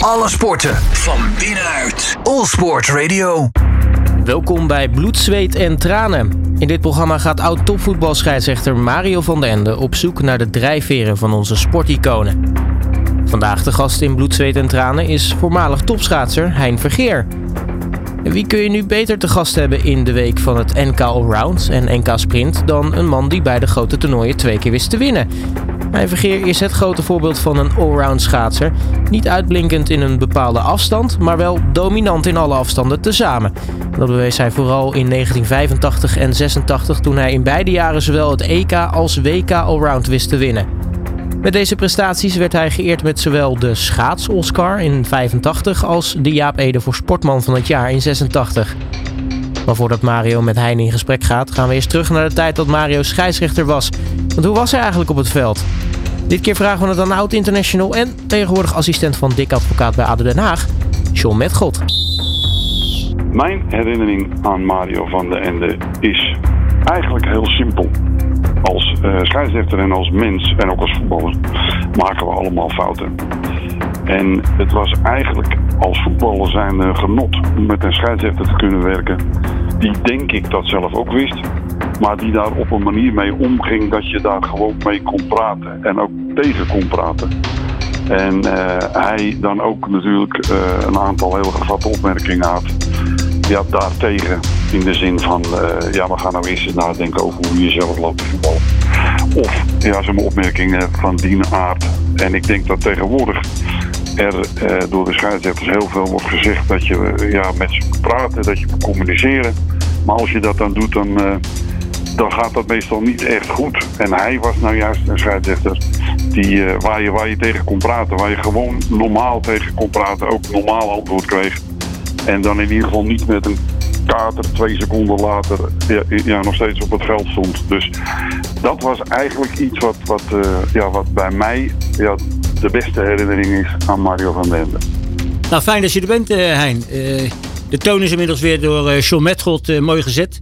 Alle sporten van binnenuit. All Sport Radio. Welkom bij Bloed, Zweet en Tranen. In dit programma gaat oud-topvoetbalscheidsrechter Mario van den Ende op zoek naar de drijfveren van onze sporticonen. Vandaag de gast in Bloed, Zweet en Tranen is voormalig topschaatser Hein Vergeer. Wie kun je nu beter te gast hebben in de week van het NK Allround en NK Sprint dan een man die bij de grote toernooien twee keer wist te winnen? Hein Vergeer is het grote voorbeeld van een allround schaatser. Niet uitblinkend in een bepaalde afstand, maar wel dominant in alle afstanden tezamen. Dat bewees hij vooral in 1985 en 86 toen hij in beide jaren zowel het EK als WK Allround wist te winnen. Met deze prestaties werd hij geëerd met zowel de schaats-Oscar in 85 als de Jaap Ede voor Sportman van het jaar in 86. Maar voordat Mario met Hein in gesprek gaat, gaan we eerst terug naar de tijd dat Mario scheidsrechter was. Want hoe was hij eigenlijk op het veld? Dit keer vragen we het aan oud-international en tegenwoordig assistent van Dick Advocaat bij ADO Den Haag, John Metgod. Mijn herinnering aan Mario van den Ende is eigenlijk heel simpel. Als uh, scheidsrechter en als mens en ook als voetballer maken we allemaal fouten. En het was eigenlijk als voetballer zijn genot om met een scheidsrechter te kunnen werken. Die denk ik dat zelf ook wist. Maar die daar op een manier mee omging dat je daar gewoon mee kon praten. En ook tegen kon praten. En uh, hij dan ook natuurlijk uh, een aantal heel gevatte opmerkingen had. Ja, daartegen. In de zin van, uh, ja, we gaan nou eerst eens nadenken over hoe je zelf loopt te voetballen. Of ja, zijn opmerkingen van die aard. En ik denk dat tegenwoordig er door de scheidsrechters heel veel wordt gezegd dat je ja, met ze moet praten, dat je moet communiceren. Maar als je dat dan doet, dan, dan gaat dat meestal niet echt goed. En hij was nou juist een scheidsrechter die, waar, je, waar je tegen kon praten. Waar je gewoon normaal tegen kon praten. Ook normaal antwoord kreeg. En dan in ieder geval niet met een kater twee seconden later ja, ja, nog steeds op het veld stond. Dus dat was eigenlijk iets wat, wat, uh, ja, wat bij mij ja, de beste herinnering is aan Mario van den Ende. Nou, fijn dat je er bent, uh, Hein. Uh, de toon is inmiddels weer door John Metgold mooi gezet.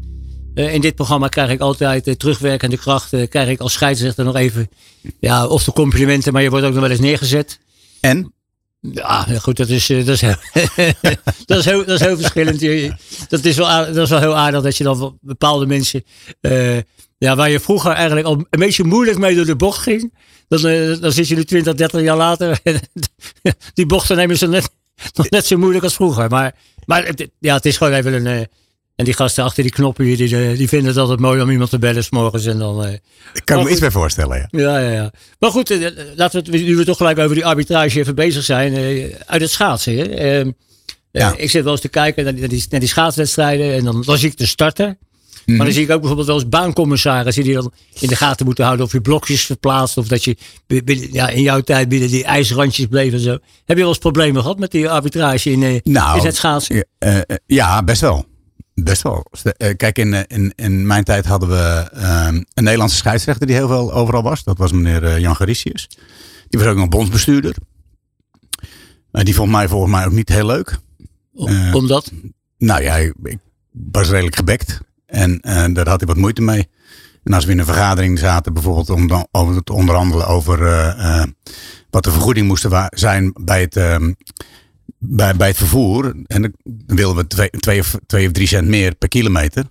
Uh, in dit programma krijg ik altijd uh, terugwerkende kracht. Uh, krijg ik als scheidsrechter nog even. Ja, of de complimenten, maar je wordt ook nog wel eens neergezet. En? Ja, goed, dat is, dat is, heel, dat is, heel, dat is heel verschillend. Dat is, wel aardig, dat is wel heel aardig dat je dan bepaalde mensen. ja, waar je vroeger eigenlijk al een beetje moeilijk mee door de bocht ging. Dan, dan zit je nu 20, 30 jaar later. die bochten nemen ze net, nog net zo moeilijk als vroeger. Maar, maar ja, het is gewoon even een. En die gasten achter die knoppen die, die vinden het altijd mooi om iemand te bellen s'morgens. En dan, uh, Ik kan me iets bij voorstellen, ja. Ja, ja, ja. Maar goed, uh, laten we het, nu we toch gelijk over die arbitrage even bezig zijn. Uh, uit het schaatsen. Hè. Ehm, ja. ik zit wel eens te kijken naar die, naar die schaatswedstrijden. En dan, dan zie ik de starter. Mm. Maar dan zie ik ook bijvoorbeeld wel eens baancommissarissen die dan in de gaten moeten houden of je blokjes verplaatst. Of dat je binnen, ja, in jouw tijd binnen die ijsrandjes bleef en zo. Heb je wel eens problemen gehad met die arbitrage in, nou, in het schaatsen? ja, best wel. Best wel. Kijk, in, in, in mijn tijd hadden we um, een Nederlandse scheidsrechter die heel veel overal was. Dat was meneer uh, Jan Garicius. Die was ook nog bondsbestuurder. Uh, die vond mij volgens mij ook niet heel leuk. Uh, Omdat? Nou ja, ik was redelijk gebekt. En daar had hij wat moeite mee. En als we in een vergadering zaten, bijvoorbeeld om dan, over te onderhandelen over wat de vergoeding moest zijn bij het bij, bij het vervoer. En dan wilden we twee, twee, of, twee of drie cent meer per kilometer.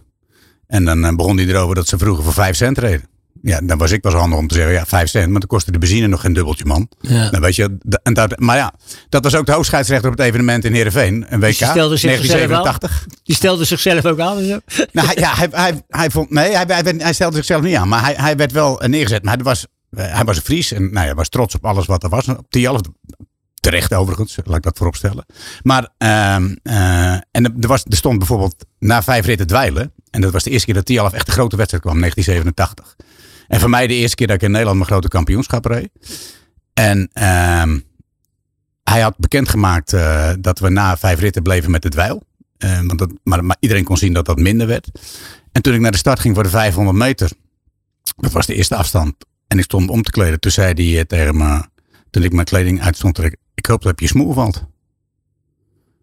En dan uh, begon hij erover dat ze vroeger voor vijf cent reden. Ja, dan was ik wel handig om te zeggen, ja, vijf cent. Maar dan kostte de benzine nog geen dubbeltje, man. Ja. Dan weet je, en dat, maar ja, dat was ook de hoofdscheidsrechter op het evenement in Heerenveen. Een WK, dus die 1987. Die stelde zichzelf ook aan? Nou ja, hij, hij, hij vond, nee, hij, hij, hij stelde zichzelf niet aan. Maar hij, hij werd wel neergezet. Maar hij was, hij was een Fries en nou, hij was trots op alles wat er was. Op die half, Terecht overigens, laat ik dat vooropstellen. Maar uh, uh, en er, was, er stond bijvoorbeeld na vijf ritten dweilen. En dat was de eerste keer dat Tialaf echt de grote wedstrijd kwam, 1987. En voor mij de eerste keer dat ik in Nederland mijn grote kampioenschap reed. En uh, hij had bekendgemaakt uh, dat we na vijf ritten bleven met de dweil. want dat, maar, maar, iedereen kon zien dat dat minder werd. En toen ik naar de start ging voor de 500 meter. Dat was de eerste afstand. En ik stond om te kleden. Toen zei hij tegen me toen ik mijn kleding uitstond, ik, hoop dat je smoel valt.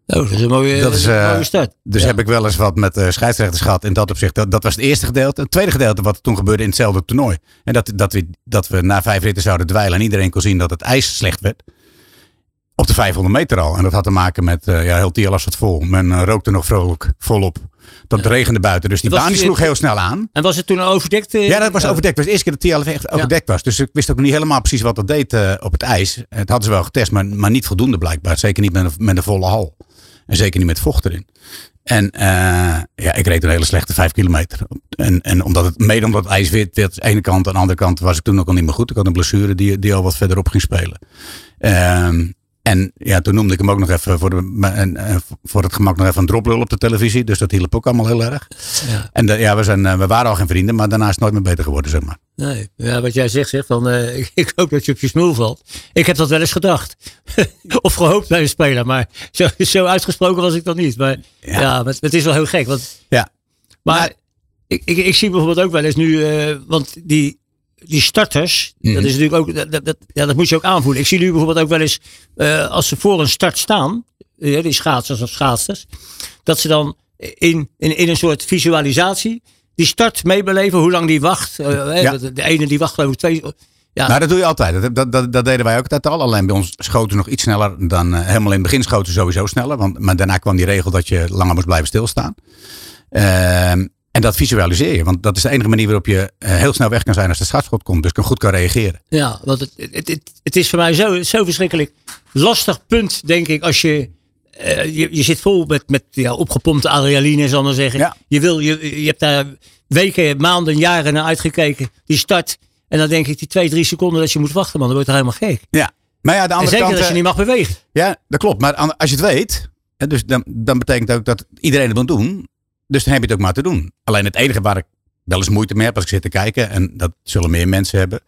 Oh, dat is een mooie, dat is, uh, mooie start. Dus ja. heb ik wel eens wat met uh, scheidsrechters gehad in dat opzicht. Dat, dat was het eerste gedeelte. Het tweede gedeelte wat toen gebeurde in hetzelfde toernooi. En dat, dat, we, dat we na vijf ritten zouden dweilen en iedereen kon zien dat het ijs slecht werd. Op de 500 meter al. En dat had te maken met, uh, ja, heel Tialas zat vol. Men uh, rookte nog vrolijk volop. Dat ja. regende buiten. Dus die baan die sloeg heel snel aan. En was het toen overdekt? Uh, ja, dat was overdekt. Het was de eerste keer dat Tialaf echt overdekt was. Dus ik wist ook niet helemaal precies wat dat deed op het ijs. Het hadden ze wel getest, maar, maar niet voldoende blijkbaar. Zeker niet met een, met een volle hal. En zeker niet met vocht erin. En ja, ik reed een hele slechte vijf kilometer. En, en omdat het, mede omdat het ijs wit werd, aan de ene kant. Aan de andere kant was ik toen ook al niet meer goed. Ik had een blessure die, die al wat verderop ging spelen. Ehm, en ja, toen noemde ik hem ook nog even voor, de, en, voor het gemak nog even een droplul op de televisie. Dus dat hielp ook allemaal heel erg. Ja. En de, ja, we, zijn, we waren al geen vrienden, maar daarna is het nooit meer beter geworden, zeg maar. Nee, ja, wat jij zegt, zeg, van, uh, ik hoop dat je op je smoel valt. Ik heb dat wel eens gedacht. of gehoopt bij een speler, maar zo, zo uitgesproken was ik dat niet. Maar ja, ja het, het, is wel heel gek. Want, ja. Maar, maar ik, ik, ik, zie bijvoorbeeld ook wel eens nu, uh, want die, die starters, dat is natuurlijk ook, dat, dat, ja, dat moet je ook aanvoelen. Ik zie nu bijvoorbeeld ook wel eens, uh, als ze voor een start staan, uh, die schaatsers of schaatsers, dat ze dan in, in, in een soort visualisatie die start meebeleven, hoe lang die wacht. Uh, ja. de, de, ene die wacht over twee. Ja. Nou, dat doe je altijd. Dat, dat, dat, dat deden wij ook altijd al. Alleen bij ons schoten nog iets sneller dan helemaal in het begin schoten sowieso sneller. Want, maar daarna kwam die regel dat je langer moest blijven stilstaan. Ehm, en dat visualiseer je, want dat is de enige manier waarop je eh, heel snel weg kan zijn als de schaatsschot komt. Dus kan goed kan reageren. Ja, want het, het, het, het is voor mij zo, zo verschrikkelijk lastig punt, denk ik, als je uh, je, je zit vol met, met ja, opgepompte adrenaline, zal ik maar zeggen. Ja. Je, wil, je, je hebt daar weken, maanden, jaren naar uitgekeken. Die start. En dan denk ik, die twee, drie seconden dat je moet wachten, man, dan wordt er helemaal gek. Ja. Maar ja, de andere en zeker kant, als je niet mag bewegen. Ja, dat klopt. Maar als je het weet, dus dan, dan betekent ook dat iedereen het moet doen. Dus dan heb je het ook maar te doen. Alleen het enige waar ik wel eens moeite mee heb als ik zit te kijken, en dat zullen meer mensen hebben.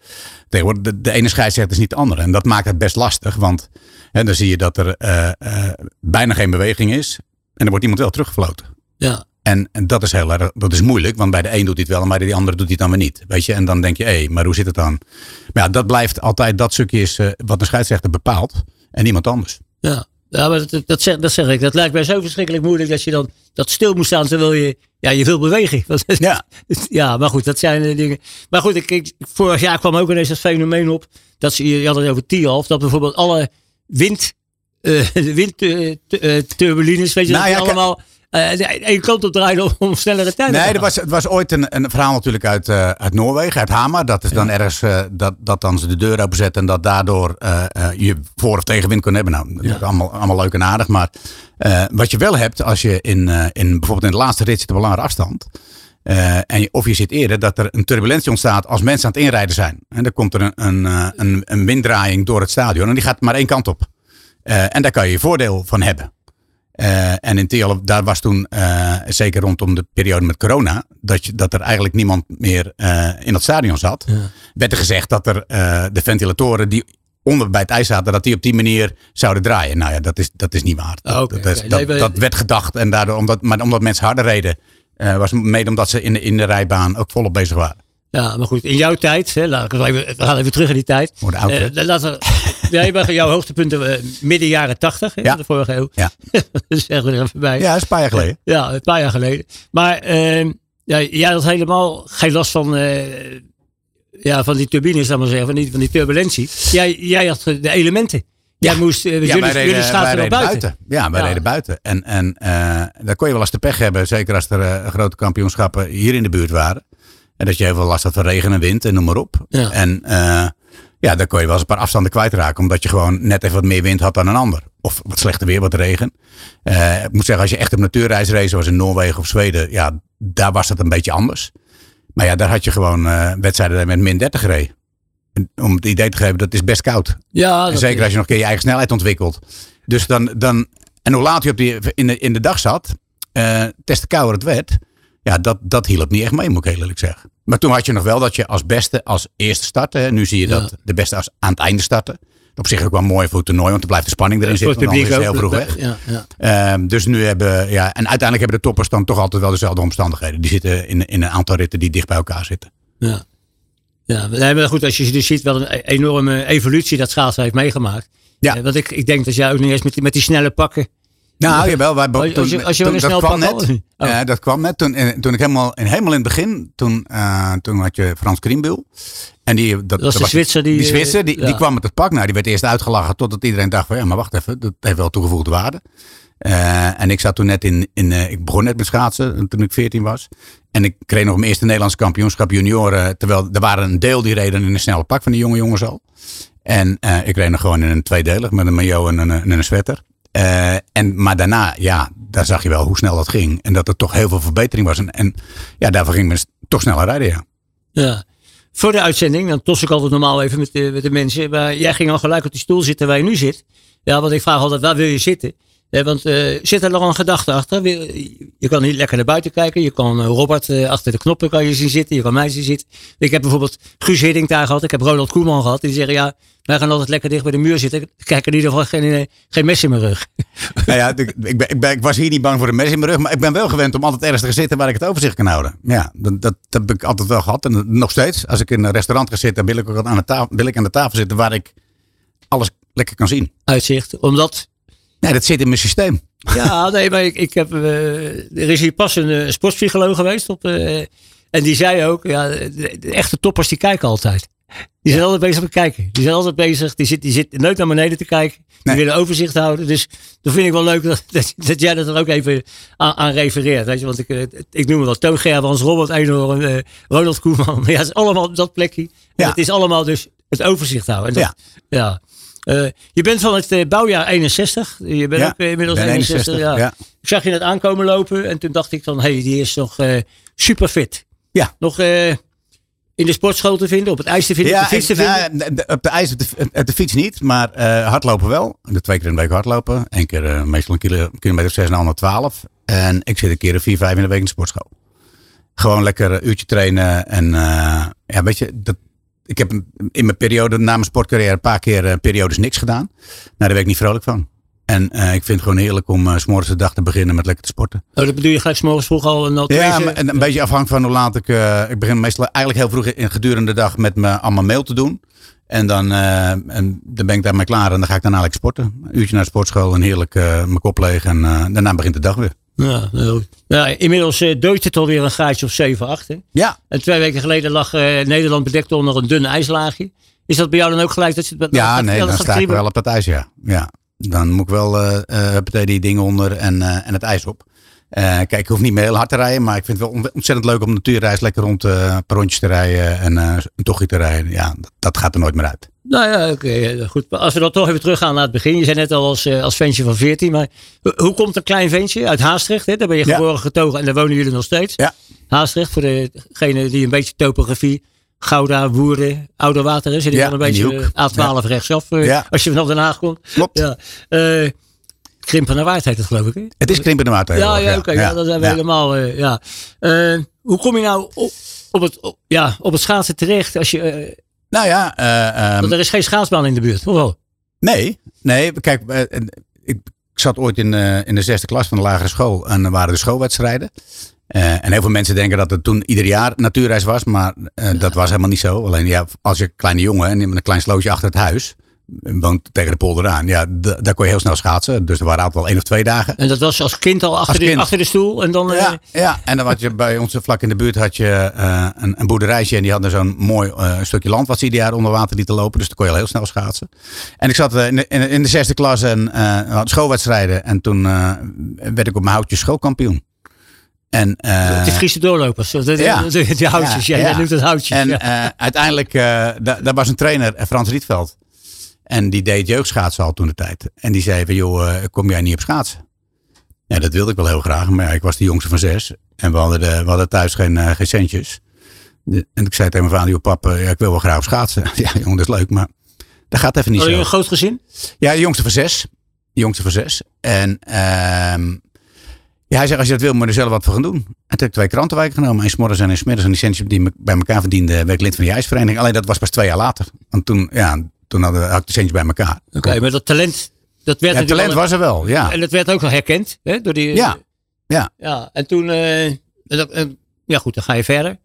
Tegenwoordig, de, de ene scheidsrechter is niet de andere. En dat maakt het best lastig, want hè, dan zie je dat er uh, uh, bijna geen beweging is. En er wordt iemand wel teruggefloten. Ja. En, en, dat is heel erg, dat is moeilijk, want bij de een doet hij het wel en bij de andere doet hij het dan weer niet. Weet je, en dan denk je, hé, hey, maar hoe zit het dan? Maar ja, dat blijft altijd, dat stukje is uh, wat de scheidsrechter bepaalt en niemand anders. Ja, ja, maar dat, dat, zeg, dat zeg ik. Dat lijkt mij zo verschrikkelijk moeilijk dat je dan dat stil moet staan terwijl je, ja, je wil bewegen. Ja. ja, maar goed, dat zijn de dingen. Maar goed, ik, ik, vorig jaar kwam ook ineens dat fenomeen op. Dat ze, je had het over T-half, dat bijvoorbeeld alle wind, uh, windturbulines, uh, weet je, nou, ja, allemaal uh, één kant op draaien om snellere tijden Nee, er was, het was ooit een, een verhaal natuurlijk uit, uh, uit Noorwegen, uit Hamar. Dat is dan ja. ergens uh, dat, dat dan ze de deur openzetten en dat daardoor je voor- of tegenwind kon hebben. Nou, dat is allemaal, allemaal leuk en aardig. Maar wat je wel hebt als je in, in bijvoorbeeld in de laatste rit zit op een langere afstand. en je, of je zit eerder dat er een turbulentie ontstaat als mensen aan het inrijden zijn. En dan komt er een, een, een, een winddraaiing door het stadion en die gaat maar één kant op. en daar kan je je voordeel van hebben. Uh, en in Tialf, daar was toen, uh, zeker rondom de periode met corona, dat, je, dat er eigenlijk niemand meer uh, in dat stadion zat. Ja. Werd er gezegd dat er de ventilatoren die onder bij het ijs zaten, dat die op die manier zouden draaien. Nou ja, dat is, dat is niet waar. Dat, okay, dat, okay. dat, dat, werd gedacht. En daardoor, omdat, maar omdat mensen harder reden, was mede omdat ze in de, in de rijbaan ook volop bezig waren. Ja, maar goed, in jouw tijd, hè, laat we gaan even terug in die tijd. Uh, laten we, ja, je bent jouw hoogtepunten uh, midden jaren tachtig, ja. de vorige eeuw. Ja. dat zeggen we er even bij. Ja, dat is een paar jaar geleden. Ja, een paar jaar geleden. Maar uh, ja, jij had helemaal geen last van, uh, ja, van die turbines, zal maar zeggen, van die, van die turbulentie. Jij, jij had de elementen. Jij ja. moest, uh, ja, jullie, reden, jullie buiten. buiten. Ja, wij ja. reden buiten. En, en daar kon je wel eens de pech hebben, zeker als er grote kampioenschappen hier in de buurt waren. En dat je heel veel last had van regen en wind en noem maar op. Ja. En uh, ja, dan kon je wel eens een paar afstanden kwijtraken. Omdat je gewoon net even wat meer wind had dan een ander. Of wat slechter weer, wat regen. Uh, ik moet zeggen, als je echt op natuurreis reed, zoals in Noorwegen of Zweden. Ja, daar was dat een beetje anders. Maar ja, daar had je gewoon uh, wedstrijden met min 30 gereden. Om het idee te geven, dat is best koud. Ja, en zeker als je nog een keer je eigen snelheid ontwikkelt. Dus dan, dan en hoe laat je op die, in, de, in de dag zat, uh, des te kouder het werd ja, dat, dat hielp niet echt mee, moet ik heel eerlijk zeggen. Maar toen had je nog wel dat je als beste als eerste startte. Nu zie je dat de beste als aan het einde starten. Op zich ook wel mooi voor het toernooi, want er blijft de spanning erin zitten. Anders is het heel vroeg weg. Ja, ja. Um, dus nu hebben, ja, en uiteindelijk hebben de toppers dan toch altijd wel dezelfde omstandigheden. Die zitten in, in een aantal ritten die dicht bij elkaar zitten. Ja, ja maar goed, als je dus ziet wat een enorme evolutie dat schaatsen heeft meegemaakt. Ja. Want ik, ik denk dat jij ook niet eens met die, met die snelle pakken Nou, jawel. Wij, Als je- als je- als je een dat snel kwam pak net. Oh. Ja, dat kwam net. Toen, en, toen ik helemaal, helemaal in het begin, toen, eh, toen had je Frans Krienbühl. En die, dat, was was- Zwitser die, Die Zwitser, die, ja. die kwam met het pak. Nou, die werd eerst uitgelachen totdat iedereen dacht van, ja, maar wacht even, dat heeft wel toegevoegde waarde. Eh, en ik zat toen net in, in eh, ik begon net met schaatsen toen ik 14 was. En ik kreeg nog mijn eerste Nederlands kampioenschap junioren. Terwijl er waren een deel die reden in een snelle pak van die jonge jongens al. En ik reed nog gewoon in een tweedelig met een maillot en een, en een sweater. Eh, en, maar daarna, ja, daar zag je wel hoe snel dat ging. En dat er toch heel veel verbetering was. En, ja, daarvoor ging men toch sneller rijden, ja. Ja. Voor de uitzending, dan tos ik altijd normaal even met de, met de mensen. Maar jij ging al gelijk op die stoel zitten waar je nu zit. Ja, want ik vraag altijd, waar wil je zitten? Ja, want eh, zit er nog een gedachte achter? Je kan niet lekker naar buiten kijken. Je kan eh, Robert eh, achter de knoppen kan je zien zitten. Je kan mij zien zitten. Ik heb bijvoorbeeld Guus Hiddink daar gehad. Ik heb Ronald Koeman gehad. Die zeggen, ja, wij gaan altijd lekker dicht bij de muur zitten. Ik kijk in ieder geval geen, eh, geen mes in mijn rug. Nou ja, ik, ben, ik, ben- ik was hier niet bang voor de mes in mijn rug. Maar ik ben wel gewend om altijd ergens te gaan zitten waar ik het overzicht kan houden. Ja, dat, dat, dat heb ik altijd wel gehad. En nog steeds. Als ik in een restaurant ga zitten, wil ik ook aan de tafel, wil ik aan de tafel zitten waar ik alles lekker kan zien. Uitzicht. Omdat Nee, dat zit in mijn systeem. Ja, nee, maar ik, ik heb, eh, er is hier pas een sportpsycholoog geweest. Op, eh, en die zei ook, ja, de, de echte toppers die kijken altijd. Die zijn altijd bezig met kijken. Die zijn altijd bezig. Die zit, die zit nooit naar beneden te kijken. Die Nee. willen overzicht houden. Dus dat vind ik wel leuk dat, dat, dat jij dat er ook even aan, aan refereert. Weet je? Want ik, ik noem het wel Toon Gerbrands, Robert Eenhoorn, Ronald Koeman. Ja, het is allemaal op dat plekje. Ja. Het is allemaal dus het overzicht houden. En dat, ja. Eh, je bent van het eh, bouwjaar 61. Je bent Ja, ook eh, inmiddels ben 61. 61, ja. ja. Ik zag je net aankomen lopen en toen dacht ik van, hé, hey, die is nog super fit. Ja. Nog in de sportschool te vinden, op het ijs te vinden, op de fiets te ik- vinden. nou, de- op de ijs, op de, op de fiets niet, maar hardlopen wel. De twee keer in de week hardlopen. Eén keer meestal een kilo, kilometer of zes en de ander twaalf. En ik zit een keer of vier, vijf in de week in de sportschool. Gewoon lekker een uurtje trainen. En eh, ja, weet je, dat, ik heb in mijn periode, na mijn sportcarrière, een paar keer eh, periodes niks gedaan. Nou, daar ben ik niet vrolijk van. En eh, ik vind het gewoon heerlijk om eh, s s'morgens de dag te beginnen met lekker te sporten. Oh, dat bedoel je gelijk 's morgens vroeg al een Ja, maar een, een beetje afhankelijk van hoe laat ik. ik begin meestal eigenlijk heel vroeg in gedurende de dag met me allemaal mail te doen. En dan, en dan ben ik daarmee klaar en dan ga ik daarna lekker sporten. Een uurtje naar de sportschool en heerlijk mijn kop leeg. En daarna begint de dag weer. Ja, ja, inmiddels uh, dooit het alweer een gaatje of 7, 8. Hè? Ja, En twee weken geleden lag eh, Nederland bedekt onder een dun ijslaagje. Is dat bij jou dan ook gelijk? Dat je, dat, ja dat- nee, dat dan sta ik wel op het ijs, ja. ja. Dan moet ik wel eh eh, huppatee die dingen onder en, eh, en het ijs op. Eh, kijk, ik hoef niet meer heel hard te rijden, maar ik vind het wel on- ontzettend leuk om natuurreis lekker rond eh, rondjes te rijden en eh, een tochtje te rijden. Ja, dat, dat gaat er nooit meer uit. Nou ja, oké, goed. Maar Als we dan toch even teruggaan naar het begin. Je zei net al als, eh, als ventje van 14. Maar ho- hoe komt een klein ventje uit Haastrecht? Hè? Daar ben je Ja. geboren getogen en daar wonen jullie nog steeds. Ja. Haastrecht, voor degene die een beetje topografie, Gouda, Woerden, Ouderwater is. Die Ja, dan een beetje eh, A12 rechtsaf. eh, Ja. Als je vanaf Den Haag komt. Klopt. Ja. Eh, Krimpen naar Waard heet het geloof ik. Hè? Het is krimpende water. Ja, tegenwoordig, ja, oké. ja, dat zijn we ja. helemaal. ja. Hoe kom je nou op, op, het, op, ja, op het schaatsen terecht? Als je, Nou ja, eh, ehm, want er is geen schaatsbaan in de buurt. Of wel? Nee, nee. Kijk, eh, ik, ik zat ooit in, eh, in de zesde klas van de lagere school en er waren de schoolwedstrijden. Eh, en heel veel mensen denken dat het toen ieder jaar natuurreis was, maar dat was helemaal niet zo. Alleen ja, als je kleine jongen en een klein slootje achter het huis eh, tegen de polder aan, ja, daar kon je heel snel schaatsen. Dus er waren altijd wel één of twee dagen. En dat was als kind al achter, de, achter de stoel. En dan, eh, Ja, ja, en dan had je bij ons vlak in de buurt had je eh, een, een boerderijtje en die hadden zo'n mooi eh, stukje land wat ze ieder jaar onder water lieten lopen. Dus dan kon je al heel snel schaatsen. En ik zat eh, in, de, in, de- de zesde klas en eh, had schoolwedstrijden en toen eh, werd ik op mijn houtje schoolkampioen. En, eh, de Friese doorlopers. Ja. Die houtjes. Ja, Ja, jij ja. noemt het houtjes. En ja. eh, uiteindelijk, eh, daar, daar was een trainer, eh, Frans Rietveld. En die deed jeugdschaatsen al toen de tijd. En die zei van, joh, eh, kom jij niet op schaatsen? Ja, dat wilde ik wel heel graag. Maar ja, ik was de jongste van zes. En we hadden, de, we hadden thuis geen, eh, geen centjes. De- en ik zei tegen mijn vader, joh pap, eh, ja, ik wil wel graag op schaatsen. ja jongen, dat is leuk, maar dat gaat even niet je zo. een groot gezin? Ja, de jongste van zes. De jongste van zes. En ehm, ja, hij zei, als je dat wil, moet je er zelf wat voor gaan doen. En toen heb ik twee krantenwijken genomen. Een smorgens en smiddags. En die centjes die bij elkaar verdiende, werd ik lid van die ijsvereniging. Alleen dat was pas twee jaar later. Want toen, ja, toen hadden, had ik de centjes bij elkaar. Oké, maar dat talent, dat werd Ja, talent was er wel, ja. En dat werd ook wel herkend. Hè, door die, Ja, ja. ja. En toen, eh, dat- eh, ja goed, dan ga je verder.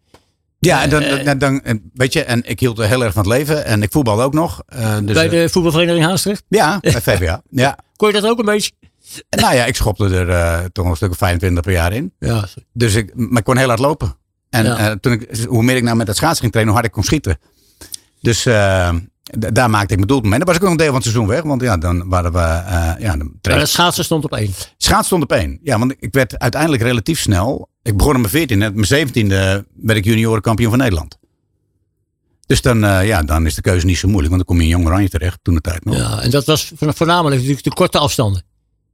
Ja, en dan, Eh, dan, weet je, en ik hield heel erg van het leven. En ik voetbalde ook nog. dus, bij de voetbalvereniging Haastrecht. ja, bij VVA. Ja. Kon je dat ook een beetje? Nou ja, ik schopte er toch een stuk of 25 per jaar in. Ja, Dus ik, maar ik kon heel hard lopen. En Ja. toen ik, hoe meer ik nou met het schaatsen ging trainen, hoe harder ik kon schieten. Dus daar maakte ik mijn doel mee. En dan was ik ook een deel van het seizoen weg. Want ja, dan waren we... eh ja, het schaatsen stond op één. Schaats stond op één. Ja, want ik werd uiteindelijk relatief snel. Ik begon op mijn 14 en op mijn 17e werd ik juniorenkampioen van Nederland. Dus dan, eh, ja, dan is de keuze niet zo moeilijk. Want dan kom je in Jong Oranje terecht toen de tijd nog. Ja, Ja, en dat was vo- voornamelijk natuurlijk de korte afstanden.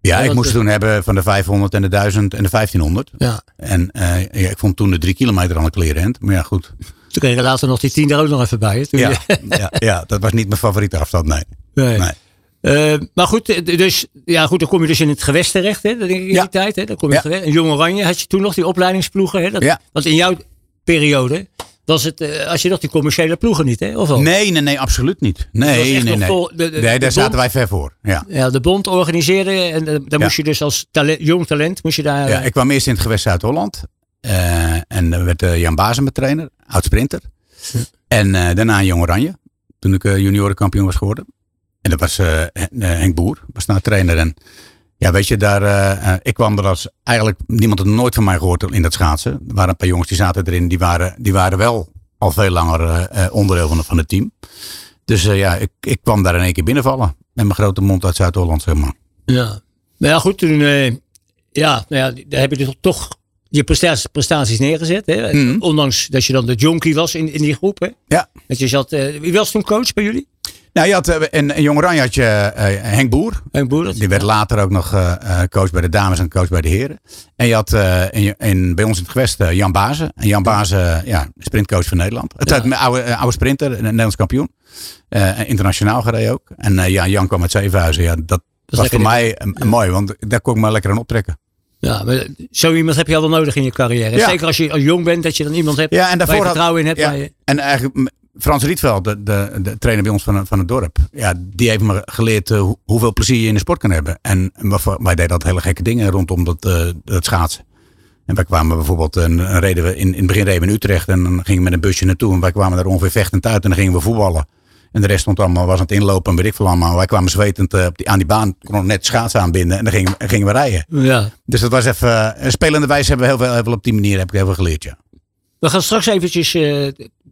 ik want moest de- toen hebben van de 500 en de 1000 en de 1500. Ja. En eh, ja, ik vond toen de drie kilometer al een klerenhand. Maar ja, goed. Toen kreeg je later nog die tien er ook nog even bij. Hè? Toen Ja, ja, ja, dat was niet mijn favoriete afstand, nee. nee. nee. Eh, maar goed, eh, dus, ja, goed, dan kom je dus in het gewest terecht, hè? Dat denk ik in Ja. die tijd. Hè? Dan kom je Ja. gewest. En Jong Oranje had je toen nog die opleidingsploegen. Hè? Dat, Ja. Want in jouw periode was het, eh, als je nog die commerciële ploegen niet, hè? Of wel? Nee, nee, nee, absoluut niet. Nee, nee, nee. vol- de- de- nee, de daar zaten bond- wij ver voor. Ja. Ja, de bond organiseerde en eh, daar moest je dus als talent, jong talent, moest je daar... Ja, ik kwam eerst in het gewest Zuid-Holland. Eh, en dan werd eh, Jan Bazen mijn trainer, oud sprinter. En eh, daarna Jong Oranje, toen ik juniorenkampioen was geworden. En dat was Hen- Henk Boer, was nou trainer. En ja, weet je, daar, ik kwam er als eigenlijk niemand had nooit van mij gehoord in dat schaatsen. Er waren een paar jongens die zaten erin, die waren, die waren wel al veel langer onderdeel van, van het team. Dus ja, ik, ik kwam daar in één keer binnenvallen. Met mijn grote mond uit Zuid-Holland, zeg maar. Ja. Maar ja, goed, toen, ja, nou ja, daar heb je dus toch je prestaties, prestaties neergezet. Hè? Mhm. Ondanks dat je dan de jonkie was in, in die groep. Hè? Ja. Dat je zat, eh, wie was toen coach bij jullie? Nou, je had, eh, in, in Jong Oranje had je eh, Henk Boer. Henk Boer. Die werd later ook nog eh, eh, coach bij de dames en coach bij de heren. En je had eh, in, in, bij ons in het gewest eh, Jan Bazen. En Jan Bazen, ja, sprintcoach van Nederland. Het Ja. een oude, eh, oude sprinter, een Nederlands kampioen. Eh, internationaal gereden ook. En eh, ja, Jan kwam uit Zevenhuizen. Ja, dat was voor mij eh, mooi, want daar kon ik me lekker aan optrekken. Ja, maar zo iemand heb je al wel nodig in je carrière. Ja. Zeker als je als jong bent, dat je dan iemand hebt Ja, en waar je had- vertrouwen in hebt. Ja, je- en eigenlijk Frans Rietveld, de, de, de trainer bij ons van, van het dorp. Ja, die heeft me geleerd eh, hoe- hoeveel plezier je in de sport kan hebben. En wij deden dat hele gekke dingen rondom dat, eh, dat schaatsen. En wij kwamen bijvoorbeeld, een, een reden we in, in het begin reden we in Utrecht. En dan gingen we met een busje naartoe. En wij kwamen daar ongeveer vechtend uit. En dan gingen we voetballen. En de rest stond allemaal, was aan het inlopen en weet ik veel allemaal. Wij kwamen zwetend op die, aan die baan, konden net schaatsen aanbinden. En dan gingen, we- gingen we rijden. ja. Dus dat was even, eh, een spelende wijze hebben we heel veel, heel veel op die manier heb ik heel veel geleerd, ja. We gaan straks eventjes, eh,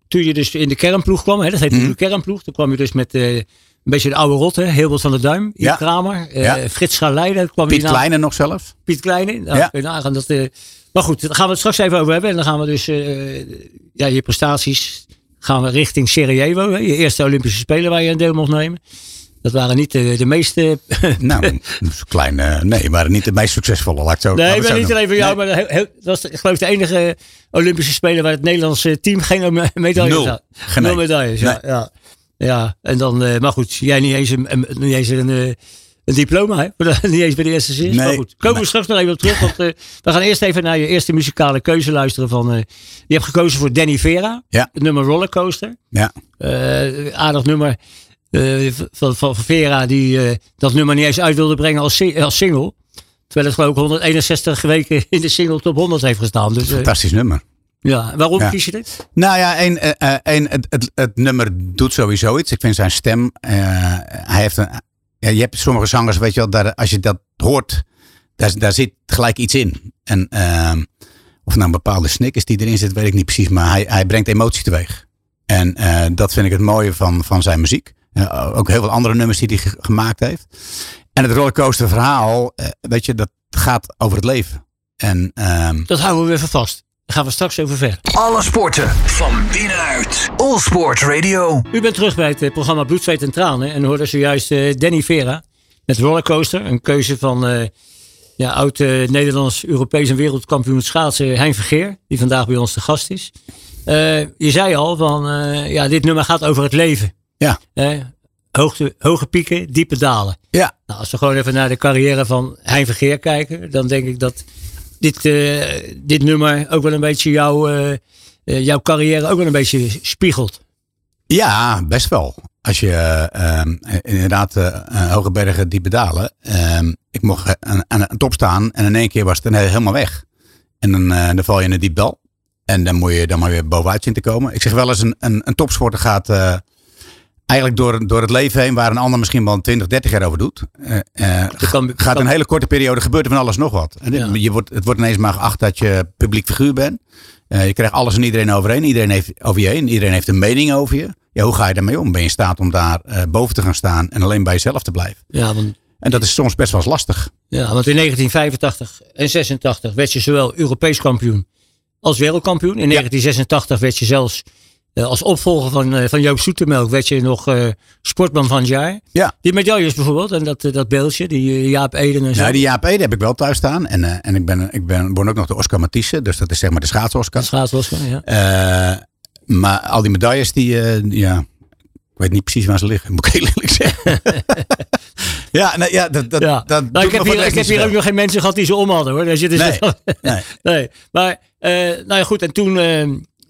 toen je dus in de kernploeg kwam, hè, dat heet Mhm. de kernploeg. Toen kwam je dus met een beetje de oude rot, hè, Hilbert van der Duim, Iep Ja. Kramer, Ja. Frits Schaleiden. kwam Piet Kleine nog zelfs. Piet Kleine. Nou, Ja. kun je nagaan dat, maar goed, daar gaan we het straks even over hebben. En dan gaan we dus ja, je prestaties gaan we richting Sarajevo. Hè, je eerste Olympische Spelen waar je een deel mocht nemen. Dat waren niet de, de meeste. Nou, dat is klein, eh, nee, maar niet de meest succesvolle, laat ik zo nee, ik zo niet alleen voor jou. Nee. Maar heel, heel- dat was ik geloof de enige Olympische Spelen waar het Nederlandse team geen me- medailles Nul. had. Geen Nul medailles, ja. ja. Ja, en dan, eh, maar goed, jij niet eens een, een- niet eens een, eh, een diploma, hè? niet eens bij de eerste zin. Nee, maar goed, komen we straks nog even op terug. Want eh, we gaan eerst even naar je eerste muzikale keuze luisteren. Van, eh, je hebt gekozen voor Danny Vera, Ja. het nummer Rollercoaster. Ja, Eh, aardig nummer van, van Vera, die dat nummer niet eens uit wilde brengen als, si- als single. Terwijl het geloof ik 161 weken in de single top 100 heeft gestaan. Dus, fantastisch nummer. ja. Waarom Ja. kies je dit? Nou ja, één, één, het, het, het nummer doet sowieso iets. Ik vind zijn stem, hij heeft een, ja, je hebt sommige zangers, weet je wel, daar, als je dat hoort, daar, daar zit gelijk iets in. En ehm, of nou een bepaalde snik is die erin zit, weet ik niet precies, maar hij, hij brengt emotie teweeg. En eh, dat vind ik het mooie van, van zijn muziek. Ook heel veel andere nummers die hij ge- gemaakt heeft. En het rollercoaster verhaal, eh, weet je, dat gaat over het leven. En ehm, Dat houden we even vast. Daar gaan we straks over verder. Alle sporten van binnenuit. All Sport Radio. U bent terug bij het eh, programma Bloed, Zweet en Tranen. En hoorde zojuist eh, Danny Vera met Rollercoaster. Een keuze van eh, ja, oud eh, Nederlands, Europees en wereldkampioen schaatsen Hein Vergeer. Die vandaag bij ons te gast is. Eh, je zei al van eh, ja, dit nummer gaat over het leven. ja, hoogte, hoge pieken, diepe dalen. ja, Nou, als we gewoon even naar de carrière van Hein Vergeer kijken, dan denk ik dat dit, eh, dit nummer ook wel een beetje jouw, eh, eh, jouw carrière ook wel een beetje spiegelt. Ja, best wel. Als je eh, ehm, inderdaad hoge bergen, diepe dalen. Ehm, ik mocht aan, een top staan en in één keer was het helemaal weg. En dan, dan val je in een diep dal. En dan moet je dan maar weer bovenuit zien te komen. Ik zeg wel eens, een, een, een topsporter gaat eigenlijk door, door het leven heen, waar een ander misschien wel 20, 30 jaar over doet. eh, eh, kan- gaat kan- een hele korte periode, gebeurt er van alles nog wat. En dit- Ja. je wordt, het wordt ineens maar geacht dat je publiek figuur bent. Eh, je krijgt alles en iedereen overheen. Iedereen heeft over je heen. Iedereen heeft een mening over je. Ja, hoe ga je daarmee om? Ben je in staat om daar boven te gaan staan en alleen bij jezelf te blijven? Ja, want, En dat is soms best wel eens lastig. ja, want in 1985 en 86 werd je zowel Europees kampioen als wereldkampioen. In 1986 werd je zelfs als opvolger van, eh, van Joop Zoetemelk werd je nog eh, sportman van het jaar. Ja. Die medailles bijvoorbeeld en dat, eh, dat beeldje, die eh, Jaap Eden en zo. Nou, die Jaap Ede heb ik wel thuis staan. En, eh, en ik ben, ik ben, word ook nog de Oscar Matisse. Dus dat is zeg maar de schaats-Oscar. Wel eens, ja. Eh, maar al die medailles, die, eh, ja, ik weet niet precies waar ze liggen, moet ik heel eerlijk zeggen. ja, nou, ja, dat, dat, ja. dat nou, ik heb hier, de ik heb hier ook nog geen mensen gehad die ze om hadden hoor. Daar zitten Nee, nee. nee. Maar, eh, nou ja, goed. En toen, eh,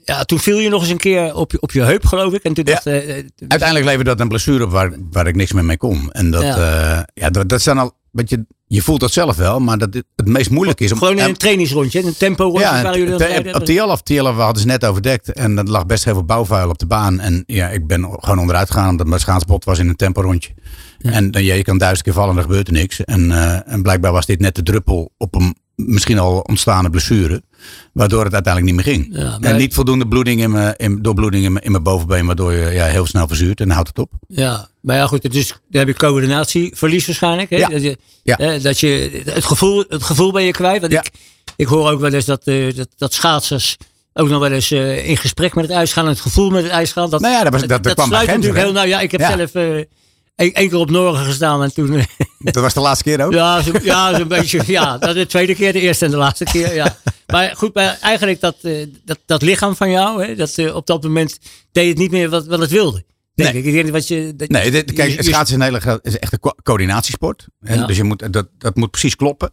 ja, toen viel je nog eens een keer op je, op je heup, geloof ik. En toen Ja. dacht eh, eh, Uiteindelijk leverde dat een blessure op waar, waar ik niks meer mee kon. En dat, Ja. ja. ja, dat, dat zijn al, weet je, je voelt dat zelf wel, maar dat het, het meest moeilijk is om. gewoon in en- een trainingsrondje, een tempo rondje ja, waar jullie rijden. op Tialaf, Tialaf hadden ze net overdekt en dat lag best heel veel bouwvuil op de baan. En ja, ik ben gewoon onderuit gegaan omdat mijn schaatsbot was in een tempo rondje. En dan, ja, je kan duizend keer vallen en er gebeurt er niks. En, eh, en blijkbaar was dit net de druppel op een misschien al ontstaande blessure. Waardoor het uiteindelijk niet meer ging. Ja, En niet voldoende bloeding in mijn, in, doorbloeding in mijn, in mijn bovenbeen. Waardoor je ja, heel snel verzuurt en dan houdt het op. Ja, maar ja goed, het is, dan heb je coördinatieverlies waarschijnlijk. Hè? Ja. Dat, je, hè, dat je het gevoel, het gevoel ben je kwijt. Want ik, ik hoor ook wel eens dat, eh, dat, dat schaatsers ook nog wel eens eh, in gesprek met het ijs gaan. En het gevoel met het ijs gaan. Dat, Nou ja, dat was- dat- dat kwam sluit natuurlijk heel nou. Ja, ik heb zelf eh, één keer op Norgen gestaan en toen... Dat was de laatste keer ook. Ja, zo, ja zo'n beetje. Ja, dat is de tweede keer, de eerste en de laatste keer. Ja. Maar goed, maar eigenlijk dat, eh, dat, dat lichaam van jou, hè, dat, eh, op dat moment deed het niet meer wat, wat het wilde. Denk Nee. ik. Ik denk wat je, dat- Nee, dit, kijk, je- je- schaatsen is een hele is echt een co- coördinatiesport. En Ja. Dus je moet, dat, dat moet precies kloppen.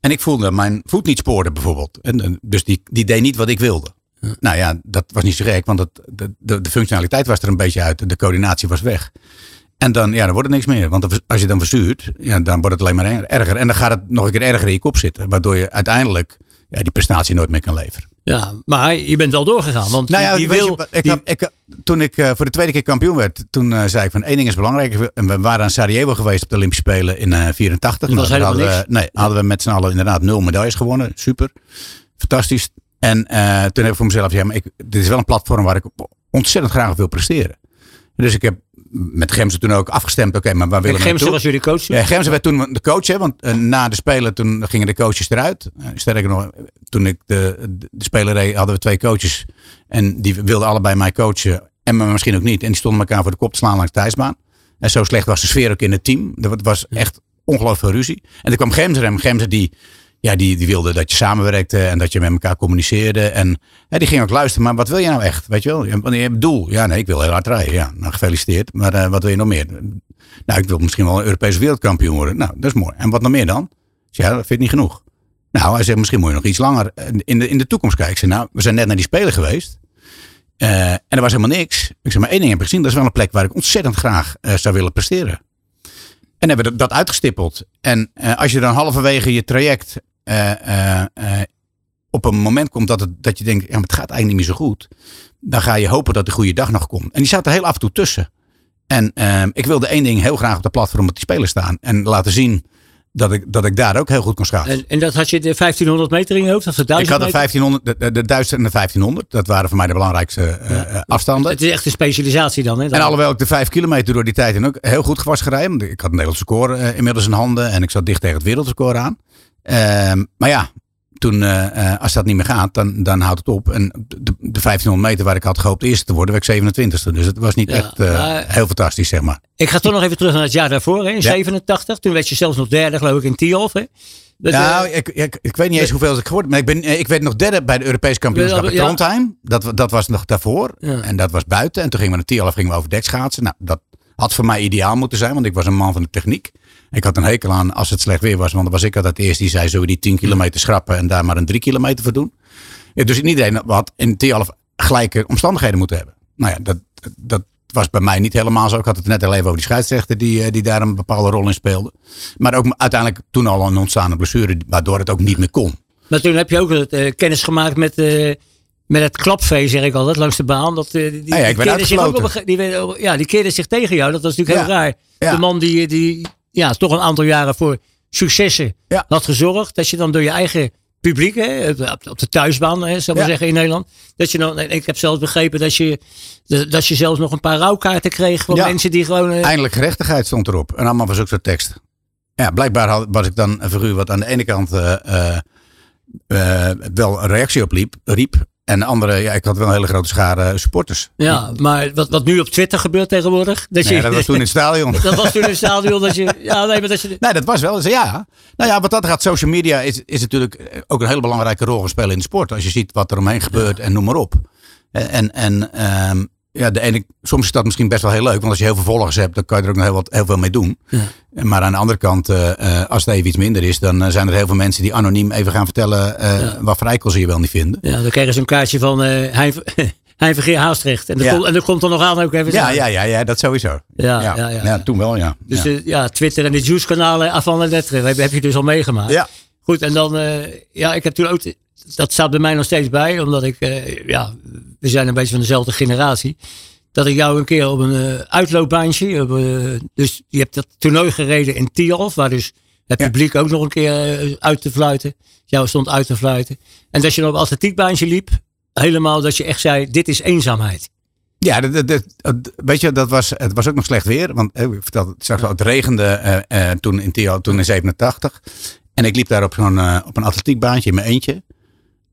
En ik voelde mijn voet niet sporen bijvoorbeeld. En, dus die, die deed niet wat ik wilde. Nou ja, dat was niet zo gek, want het, de, de, de functionaliteit was er een beetje uit. De coördinatie was weg. En dan, ja, dan wordt het niks meer. Want als je dan verzuurt, ja, dan wordt het alleen maar er- erger. En dan gaat het nog een keer erger in je kop zitten. Waardoor je uiteindelijk ja, die prestatie nooit meer kan leveren. Ja, maar je bent wel doorgegaan. Want Nou ja, je, wil. ik, die- had- ik, toen ik eh, voor de tweede keer kampioen werd, toen eh, zei ik van één ding is belangrijk. En we waren aan Sarajevo geweest op de Olympische Spelen in eh 84. Dat was Nou, hadden we, nee, hadden we met z'n allen inderdaad nul medailles gewonnen. Super. Fantastisch. En eh, toen heb ik voor mezelf, ja, maar ik, dit is wel een platform waar ik ontzettend graag wil presteren. Dus ik heb met Gemsen toen ook afgestemd. Oké, maar waar willen we naartoe? was jullie coach. Ja, Gemsen werd toen de coach, hè, want eh, na de Spelen toen gingen de coaches eruit. Eh, sterker nog, toen ik de, de, de Spelen reed, hadden we twee coaches. En die wilden allebei mij coachen. En me misschien ook niet. En die stonden elkaar voor de kop te slaan langs de ijsbaan. En zo slecht was de sfeer ook in het team. Er was echt ongelooflijk veel ruzie. En toen kwam Gemser en Gemser die, ja, die, die wilde dat je samenwerkte en dat je met elkaar communiceerde. En die ging ook luisteren. Maar wat wil je nou echt? Weet je wel? Je hebt een doel? Ja, nee, ik wil heel hard rijden. Ja, nou gefeliciteerd. Maar eh, wat wil je nog meer? Nou, ik wil misschien wel een Europese wereldkampioen worden. Nou, dat is mooi. En wat nog meer dan? Ja, dat vind ik niet genoeg. Nou, hij zegt, misschien moet je nog iets langer in de, in de toekomst kijken. Ik zei, nou, we zijn net naar die Spelen geweest. Eh, en er was helemaal niks. Ik zei, maar één ding heb ik gezien. Dat is wel een plek waar ik ontzettend graag eh, zou willen presteren. En hebben we dat, uitgestippeld. En eh, als je dan halverwege je traject eh, eh, eh, op een moment komt dat, het, dat je denkt, ja, maar het gaat eigenlijk niet meer zo goed. Dan ga je hopen dat de goede dag nog komt. En die staat er heel af en toe tussen. En eh, ik wilde één ding heel graag op de platform op die spelen staan. En laten zien dat ik, dat ik daar ook heel goed kon schaatsen. En, en dat had je de 1500 meter in je hoofd? Of de Ik 1000 had de, meter? 1500, de, de, de 1000 en de 1500. Dat waren voor mij de belangrijkste eh, eh, afstanden. Het is echt een specialisatie dan. Hè? Dan- En alhoewel ik de 5 kilometer door die tijd en ook heel goed was gereden. want Ik had een Nederlandse score eh, inmiddels in handen. En ik zat dicht tegen het wereldrecord aan. Ehm, maar ja, toen, eh, eh, als dat niet meer gaat, dan, dan houdt het op. En de, de 1500 meter waar ik had gehoopt eerste te worden, werd ik 27ste. Dus het was niet Ja, echt eh, maar- heel fantastisch, zeg maar. Ik ga toch nog even terug naar het jaar daarvoor, hè, in Ja. 87. Toen werd je zelfs nog derde, geloof ik, in. Hè? Dat, nou, ik, ik, ik weet niet eens hoeveel ik geworden ben. Maar ik, ben, ik werd nog derde bij de Europese kampioenschap in Ja. Trondheim. Dat, dat was nog daarvoor. Ja. En dat was buiten. En toen gingen we naar Tialf, gingen we over dek schaatsen. Nou, dat had voor mij ideaal moeten zijn, want ik was een man van de techniek. Ik had een hekel aan als het slecht weer was, want dan was ik altijd eerst die zei, we die 10 kilometer schrappen en daar maar een 3 kilometer voor doen. Ja, dus iedereen had in Tialf gelijke omstandigheden moeten hebben. Nou ja, dat, dat was bij mij niet helemaal zo. Ik had het net al even over die scheidsrechter die, eh, die daar een bepaalde rol in speelde. Maar ook uiteindelijk toen al een ontstaande blessure, waardoor het ook niet meer kon. Maar toen heb je ook eh, kennis gemaakt met, eh, met het klapvee, zeg ik altijd, langs de baan. Dat, eh, die, ja, ik ben keerde zich ook op die, ja, die keerde zich tegen jou. Dat was natuurlijk heel Ja, raar. ja. De man die, die ja, toch een aantal jaren voor successen Ja. had gezorgd. Dat je dan door je eigen publiek, hè, op, de thuisbaan, hè, zal ik maar Ja. zeggen, in Nederland. Dat je dan, ik heb zelfs begrepen dat je, dat je zelfs nog een paar rouwkaarten kreeg van Ja. mensen die gewoon... eh, Eindelijk gerechtigheid stond erop. En allemaal was ook zo'n tekst. Ja, blijkbaar had, was ik dan een figuur wat aan de ene kant eh, wel een reactie op liep, riep. En de andere, ja, ik had wel een hele grote schare supporters. ja, maar wat, wat nu op Twitter gebeurt tegenwoordig. Dat, Nee, je, dat was toen in het stadion. dat was toen in het stadion. Dat je, ja, nee, maar dat je, Nee, dat was wel. Ja. Nou ja, wat dat gaat, social media is, is natuurlijk ook een hele belangrijke rol gespeeld in de sport. Als je ziet wat er omheen gebeurt en noem maar op. En, en ehm, ja, de ene, soms is dat misschien best wel heel leuk. Want als je heel veel volgers hebt, dan kan je er ook nog heel, wat, heel veel mee doen. Maar aan de andere kant, eh, eh, als het even iets minder is, dan eh, zijn er heel veel mensen die anoniem even gaan vertellen wat voor ze je wel niet vinden. Ja, dan kregen ze een kaartje van eh Hein, Hein Vergeer Haastrecht. En, Ja. komt- en dat komt er nog aan ook even. Ja, ja, ja, ja, dat sowieso. Ja, ja, ja, ja. toen wel, ja. Dus ja. ja. ja, Twitter en de Juice-kanalen avant la lettre heb, heb je dus al meegemaakt. Ja. Goed, en dan, ja, ik heb toen ook, dat staat bij mij nog steeds bij, omdat ik, eh, ja, we zijn een beetje van dezelfde generatie. Dat ik jou een keer op een eh, uitloopbaantje, op, eh, dus je hebt dat toernooi gereden in Tialf, waar dus het Ja. publiek ook nog een keer uit te fluiten. Jou stond uit te fluiten. En dat je dan op een atletiekbaantje liep, helemaal dat je echt zei, dit is eenzaamheid. Ja, dat, dat, dat- weet je, dat was, het was ook nog slecht weer. Want ik vertelde het straks al, het regende toen in Tio, toen in 87. En ik liep daar op, zo'n, op een atletiekbaantje in mijn eentje.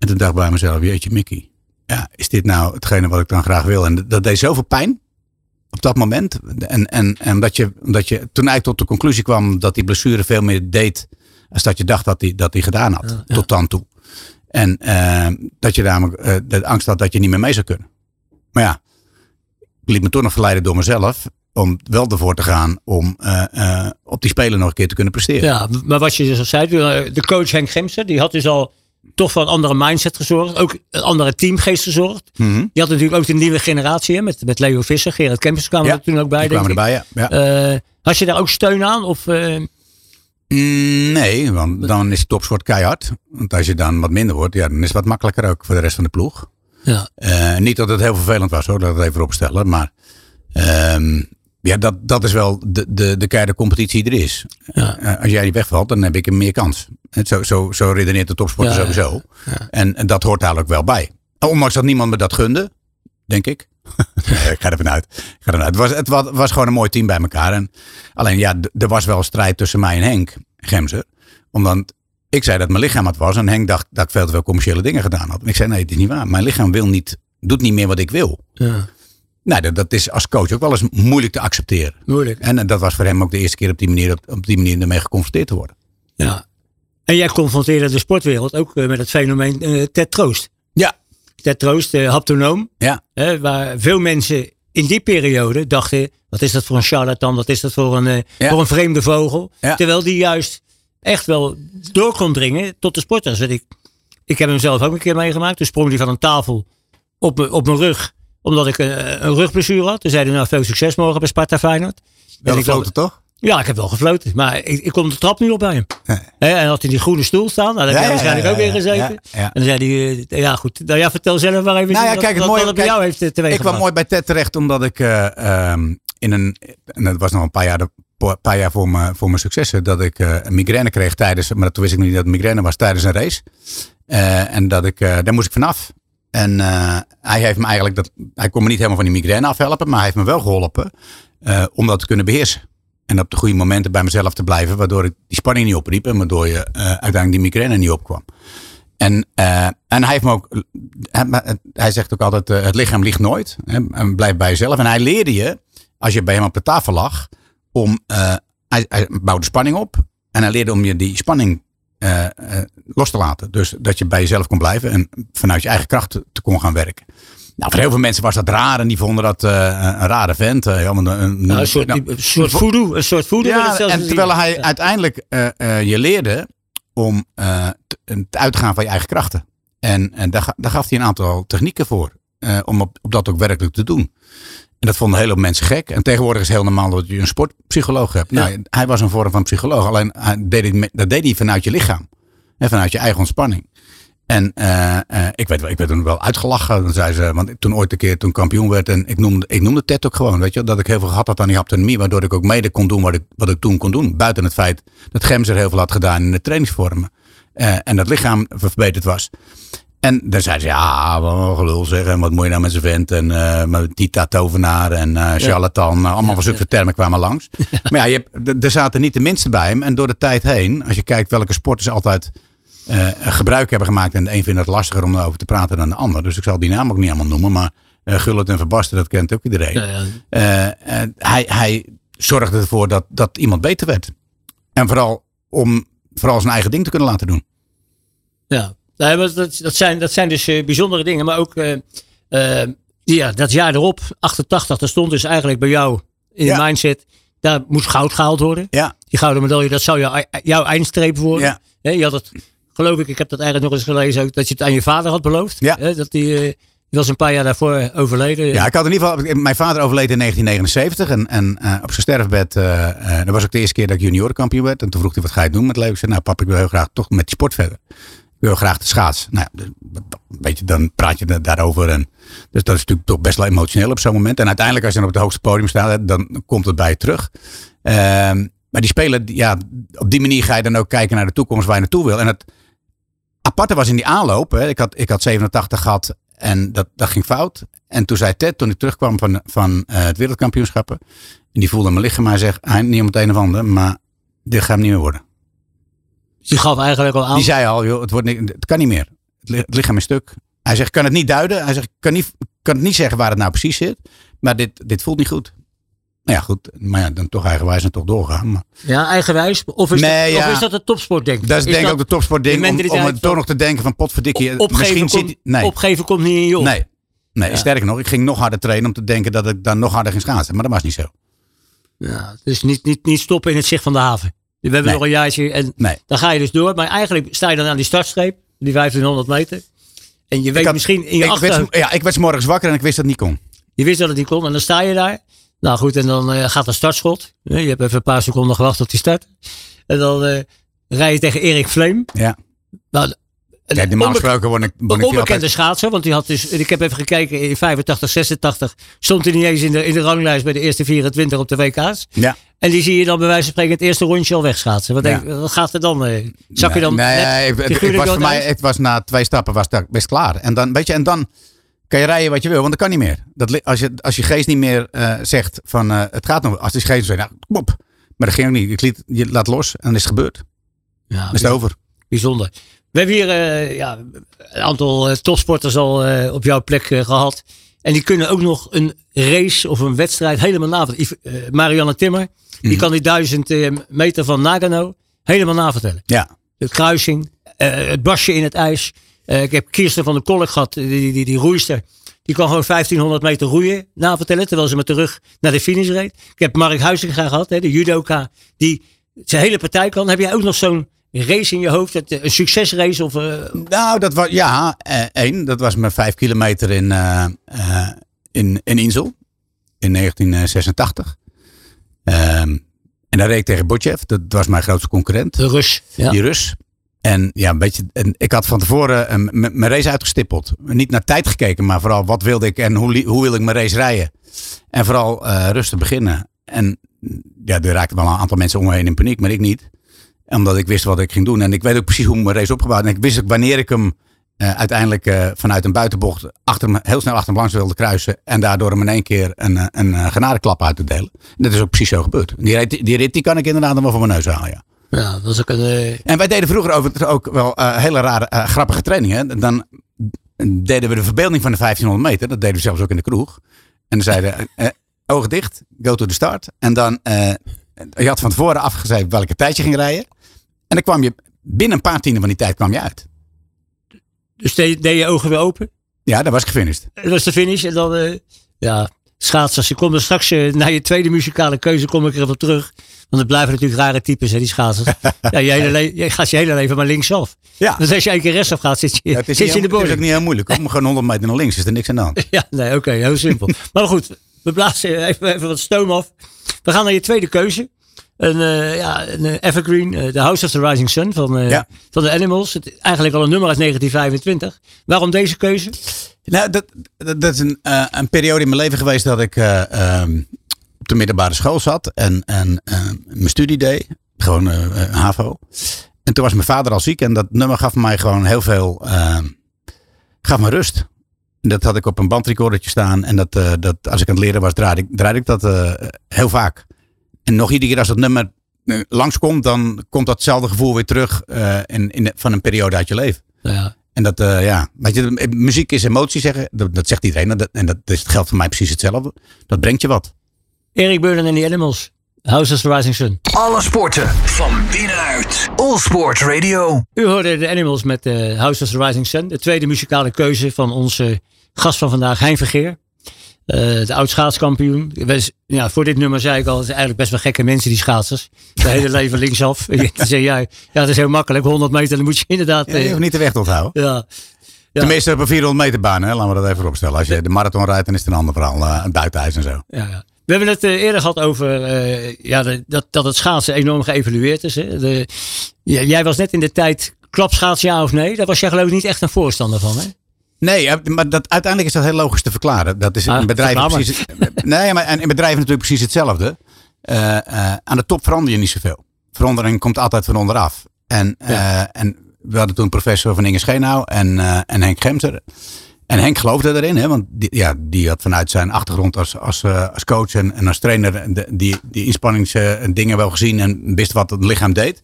En toen dacht ik bij mezelf, jeetje Mickey. Ja, is dit nou hetgene wat ik dan graag wil? En dat deed zoveel pijn op dat moment. En, en, en omdat, je, omdat je toen eigenlijk tot de conclusie kwam dat die blessure veel meer deed. als dat je dacht dat hij dat die gedaan had. Tot dan toe. En eh, dat je namelijk eh, de angst had dat je niet meer mee zou kunnen. Maar ja, ik liet me toch nog verleiden door mezelf. Om wel ervoor te gaan om eh, op die spelen nog een keer te kunnen presteren. Ja, maar wat je dus al zei, de coach Henk Gemser, die had dus al toch voor een andere mindset gezorgd. Ook een andere teamgeest gezorgd. Mhm. Je had natuurlijk ook de nieuwe generatie hè, met, met Leo Visser, Gerard Kempers kwamen Ja, er toen ook bij. Kwamen erbij, ja. ja. Eh, had je daar ook steun aan? Of, eh, Mm, nee, want dan is topsport keihard. Want als je dan wat minder wordt, ja, dan is het wat makkelijker ook voor de rest van de ploeg. ja. Eh, niet dat het heel vervelend was hoor, dat het even opstellen. Maar ehm, ja, dat, dat is wel de, de, de keiharde competitie die er is. Ja. Eh, als jij niet wegvalt, dan heb ik meer kans. Het Zo, zo, zo redeneert de topsporter Ja, sowieso. En, en dat hoort daar ook wel bij. Ondanks dat niemand me dat gunde, denk ik. Ik ga ervan uit. Ik ga ervan uit. Het, was, het was, was gewoon een mooi team bij elkaar. En alleen ja, er was wel strijd tussen mij en Henk Gemser. Omdat ik zei dat mijn lichaam het was. En Henk dacht dat ik veel te veel commerciële dingen gedaan had. En ik zei nee, het is niet waar. Mijn lichaam wil niet, doet niet meer wat ik wil. ja, Nou, dat, dat is als coach ook wel eens moeilijk te accepteren. moeilijk. En, dat was voor hem ook de eerste keer op die manier, op, op die manier ermee geconfronteerd te worden. Ja. En jij confronteerde de sportwereld ook eh, met het fenomeen eh, Ted Troost. Ja. Ted Troost, eh, haptonoom. Ja. Hè, waar veel mensen in die periode dachten: wat is dat voor een charlatan? Wat is dat voor een, Ja. voor een vreemde vogel? Ja. Terwijl die juist echt wel door kon dringen tot de sporters. Ik, ik heb hem zelf ook een keer meegemaakt. Toen sprong hij van een tafel op, op mijn rug, omdat ik een rugblessure had. Toen zei hij: Nou, veel succes morgen bij Sparta Feyenoord. Wel gefloten, toch? ja, ik heb wel gefloten. Maar ik, ik kom de trap niet op bij hem. Nee. En had hij die groene stoel staan. Nou, daar heb jij ja, waarschijnlijk ja, ook weer ja, gezeten. En dan zei hij, eh, ja goed. Nou ja, vertel zelf maar even Nou ja, kijk, het mooie, bij jou heeft eh, teweeg Ik kwam mooi bij Ted terecht omdat ik eh, ehm, in een, en dat was nog een paar jaar, de- een paar jaar voor, mijn, voor mijn successen, dat ik een migraine kreeg tijdens, maar toen wist ik nog niet dat het migraine was, tijdens een race. En dat ik, eh, daar moest ik vanaf. En eh, hij heeft me eigenlijk, dat, hij kon me niet helemaal van die migraine afhelpen, maar hij heeft me wel geholpen eh, om dat te kunnen beheersen. En op de goede momenten bij mezelf te blijven, waardoor ik die spanning niet opriep en waardoor je eh, uiteindelijk die migraine niet opkwam. En, en hij heeft me ook, hij, zegt ook altijd, het lichaam ligt nooit. Hè, en blijf bij jezelf. En hij leerde je, als je bij hem op de tafel lag, om, hij, hij bouwde spanning op. En hij leerde om je die spanning eh, eh, los te laten. Dus dat je bij jezelf kon blijven en vanuit je eigen kracht te, te kon gaan werken. Nou, voor heel veel mensen was dat raar en die vonden dat eh, een rare vent. want een, Nou, een soort, nou, een soort voodoo. Een soort voodoo. ja, en terwijl hij Ja. uiteindelijk je leerde om te, te uit te gaan van je eigen krachten. En, en daar, daar gaf hij een aantal technieken voor. om op, op dat ook werkelijk te doen. En dat vonden heleboel mensen gek. En tegenwoordig is het heel normaal dat je een sportpsycholoog hebt. Ja. Nou, hij was een vorm van psycholoog. Alleen hij deed het dat deed hij vanuit je lichaam. En vanuit je eigen ontspanning. En uh, uh, ik, weet, ik werd toen wel uitgelachen. Dan zei ze, want toen ooit een keer toen kampioen werd. En ik noemde, ik noemde Ted ook gewoon. Weet je, dat ik heel veel gehad had aan die haptonomie. Waardoor ik ook mede kon doen wat ik, wat ik toen kon doen. Buiten het feit dat Gems er heel veel had gedaan in de trainingsvormen. Uh, en dat lichaam verbeterd was. En dan zei ze, ja, wat gelul zeggen. Wat moet je nou met zijn vent? En uh, Tita tovenaar en uh, charlatan. Ja. allemaal van zulke ja. termen kwamen langs. maar ja, je hebt, er zaten niet de minste bij hem. En door de tijd heen, als je kijkt welke sporters altijd uh, gebruik hebben gemaakt. En de een vindt het lastiger om erover te praten dan de ander. Dus ik zal die naam ook niet allemaal noemen. Maar uh, Gullit en Verbasten, dat kent ook iedereen. Ja, ja. Hij, hij zorgde ervoor dat, dat iemand beter werd. En vooral om vooral zijn eigen ding te kunnen laten doen. Ja, nee, dat, dat, zijn, dat zijn dus bijzondere dingen. Maar ook ja, dat jaar erop, 88, daar stond dus eigenlijk bij jou in de mindset. Daar moest goud gehaald worden. Ja. Die gouden medaille, dat zou jou, jouw eindstreep worden. Ja. je had het geloof ik, ik heb dat eigenlijk nog eens gelezen, ook, dat je het aan je vader had beloofd. Ja. Dat die, die was een paar jaar daarvoor overleden. Ja, ik had in ieder geval, mijn vader overleed in 1979 en, en uh, op zijn sterfbed, uh, dat was ook de eerste keer dat ik juniorenkampioen werd. En toen vroeg hij, wat ga je doen met leven? Ik zei, nou pap, ik wil heel graag toch met die sport verder. Wil graag de schaats. Nou, ja, weet je, dan praat je daarover. En, dus dat is natuurlijk toch best wel emotioneel op zo'n moment. En uiteindelijk, als je dan op het hoogste podium staat, dan komt het bij je terug. Ehm, maar die spelen, ja, op die manier ga je dan ook kijken naar de toekomst waar je naartoe wil. En het, aparte was in die aanloop. Hè, ik, had, ik had 87 gehad en dat, dat ging fout. En toen zei Ted, toen ik terugkwam van, van uh, het wereldkampioenschappen. En die voelde mijn lichaam maar zegt, hij niet om het een of ander, maar dit gaat hem niet meer worden. Die gaf eigenlijk al aan. Die zei al, joh, het, wordt niet, het kan niet meer. Het lichaam is stuk. Hij zegt, kan het niet duiden. Hij zegt, kan, niet, kan het niet zeggen waar het nou precies zit. Maar dit, dit voelt niet goed. Nou ja, goed. Maar ja, dan toch eigenwijs en toch doorgaan. Maar... Ja, eigenwijs? Of is, nee, dat, ja. of is dat het topsportding? Dat is, is denk ik ook de topsportding. Om, om het toch nog te denken van potverdikkie. Opgeven, misschien zit, nee. opgeven komt niet in je op. Nee. Nee, ja. sterker nog, ik ging nog harder trainen om te denken dat ik dan nog harder ging schaatsen. Maar dat was niet zo. Ja, dus niet, niet, niet stoppen in het zicht van de haven. We hebben Nee. nog een jaartje en Nee. dan ga je dus door. Maar eigenlijk sta je dan aan die startstreep, die 1500 meter. En je weet had- misschien in je Ik achterhoofd, werd, ja, ik werd morgens wakker en ik wist dat het niet kon. je wist dat het niet kon. En dan sta je daar. Nou goed, en dan eh, gaat de startschot. Je hebt even een paar seconden gewacht tot die start. En dan eh rij je tegen Erik Vleem. Ja. Nou, Ja, normaal gesproken word ik, word ik hier onbekende altijd... schaatser, want die had dus, ik heb even gekeken, in 85, 86 stond hij niet eens in de, in de ranglijst bij de eerste 24 op de WK's. Ja. En die zie je dan bij wijze van spreken het eerste rondje al wegschaatsen. Wat, Ja. denk, wat gaat er dan? eh, Zak je dan Nee, net was voor mij, het was na twee stappen was dat best klaar. En dan, weet je, en dan kan je rijden wat je wil, want dat kan niet meer. Dat, als, je, als je geest niet meer eh, zegt van eh, het gaat nog, als die geest zegt, nou, kom op. Maar dat ging ook niet. Ik liet, je laat los en dan is het gebeurd. Ja, Dan is het over. Bijzonder. We hebben hier eh, ja, een aantal eh, topsporters al eh, op jouw plek eh, gehad. En die kunnen ook nog een race of een wedstrijd helemaal navertellen. Marianne Timmer, die Mhm. kan die duizend meter van Nagano helemaal navertellen. Ja. De kruising, het basje in het ijs. Ik heb Kirsten van der Kolk gehad, die, die, die, die roeister. Die kan gewoon 1500 meter roeien navertellen, terwijl ze met de rug naar de finish reed. Ik heb Mark Huizinga gehad, hè, de judoka, die zijn hele partij kan. Heb jij ook nog zo'n race in je hoofd, dat, eh, een succesrace? Of, eh, Nou, dat was, ja, eh, één. Dat was mijn vijf kilometer in, in, in Insel. In 1986. Ehm, en daar reed ik tegen Botjev. Dat was mijn grootste concurrent. de Rus. Ja. Die Rus. En ja, een beetje, en ik had van tevoren mijn race uitgestippeld. Niet naar tijd gekeken, maar vooral wat wilde ik en hoe, hoe wil ik mijn race rijden. En vooral rustig beginnen. En ja, er raakten wel een aantal mensen om me heen in paniek, maar ik niet. Omdat ik wist wat ik ging doen. En ik weet ook precies hoe mijn race opgebouwd. En ik wist ook wanneer ik hem eh, uiteindelijk eh, vanuit een buitenbocht achter hem, heel snel achter hem langs wilde kruisen. En daardoor hem in één keer een, eh, een, eh, genadeklap uit te delen. En dat is ook precies zo gebeurd. Die rit, die, rit die kan ik inderdaad nog wel van mijn neus halen, ja. Ja, dat is ook een. En wij deden vroeger over ook wel hele rare, grappige trainingen. Dan deden we de verbeelding van de 1500 meter. Dat deden we zelfs ook in de kroeg. En dan zeiden we, ogen dicht, go to the start. En dan, je had van tevoren afgezegd welke tijd je ging rijden. En dan kwam je, binnen een paar tienden van die tijd kwam je uit. dus deed, deed je ogen weer open. Ja, dat was ik gefinished. Dat was de finish. En dan, eh, ja, schaatsers. Ik kom er straks eh, naar je tweede muzikale keuze kom ik er op terug. Want het blijven natuurlijk rare types, hè, die schaatsers. ja, je, hele le- je gaat je hele leven maar linksaf. Ja. Dus als je één keer rechtsaf gaat, zit je, Ja, het, is zit niet, je in de het is ook niet heel moeilijk. Om gewoon 100 meter naar links is er niks aan de hand. Ja, nee, oké, heel simpel. maar goed, we blazen even, even wat stoom af. We gaan naar je tweede keuze. Een, eh, ja, een eh, evergreen, eh, The House of the Rising Sun van, Ja. van de Animals. Het, eigenlijk al een nummer uit 1925. Waarom deze keuze? Nou, dat, dat, dat is een, een periode in mijn leven geweest dat ik eh, ehm, op de middelbare school zat en, en mijn studie deed. Gewoon HAVO. En toen was mijn vader al ziek en dat nummer gaf mij gewoon heel veel, ehm, gaf me rust. Dat had ik op een bandrecordertje staan en dat, dat als ik aan het leren was, draaide ik, draaide ik dat heel vaak. En nog iedere keer als dat nummer eh, langskomt, dan komt datzelfde gevoel weer terug eh, in, in, van een periode uit je leven. Ja, En dat, eh, ja, weet je, muziek is emotie zeggen. Dat, dat zegt iedereen. En dat, en dat is, geldt voor mij precies hetzelfde. Dat brengt je wat. Erik Burden en de Animals. House of the Rising Sun. Alle sporten van binnenuit. All Sport Radio. U hoorde de Animals met eh, House of the Rising Sun. De tweede muzikale keuze van onze gast van vandaag, Hein Vergeer. Eh, de oud schaatskampioen. Wees- Ja, voor dit nummer zei ik al, het zijn eigenlijk best wel gekke mensen, die schaatsers. Het hele leven linksaf. En dan zei jij, ja, dat is heel makkelijk. 100 meter, dan moet je inderdaad... Ja, je eh, hoeft niet de weg te onthouden. ja, Ja. Tenminste op een 400 meter baan. Hè? Laten we dat even opstellen. Als je de marathon rijdt, dan is het een ander verhaal. eh, een buitenijs en zo. Ja, ja. We hebben het eh, eerder gehad over eh, ja, de- dat, dat het schaatsen enorm geëvalueerd is. Hè? De, jij was net in de tijd klapschaats, ja of nee? Daar was jij geloof ik niet echt een voorstander van. Hè? Nee, maar dat, uiteindelijk is dat heel logisch te verklaren. Dat is Ah, in bedrijven verklaar precies. Nee, maar in bedrijven natuurlijk precies hetzelfde. Eh, eh, aan de top verander je niet zoveel. Verandering komt altijd van onderaf. En, eh, en we hadden toen een professor van Inge Scheenau en, en Henk Gemser. En Henk geloofde erin, hè, want die, ja, die had vanuit zijn achtergrond als, als, als coach en, en als trainer de, die, die inspanningsdingen wel gezien en wist wat het lichaam deed.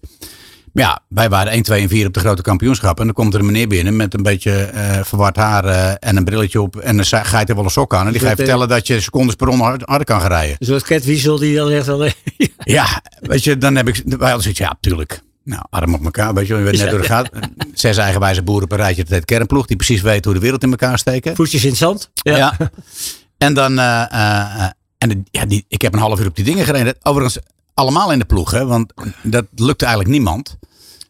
Ja, wij waren 1, 2 en 4 op de grote kampioenschappen. En dan komt er een meneer binnen met een beetje eh, verward haar eh, en een brilletje op. En dan ga je er wel een sok aan. En die ga je Dat, eh, vertellen dat je secondes per ronde hard- harder kan gaan rijden. Soort Cat Wiesel die dan zegt wel, Ja, weet je, dan heb ik. Wij hadden zoiets, ja, tuurlijk. Nou, arm op elkaar, weet je, je weet net hoe het gaat. Zes eigenwijze boeren een rijtje, dat heet kernploeg, die precies weten hoe de wereld in elkaar steken. voetjes in het zand. Ja. Ja. En dan, en de- ja, die, ik heb een half uur op die dingen gereden. Overigens, allemaal in de ploeg, hè, want dat lukte eigenlijk niemand.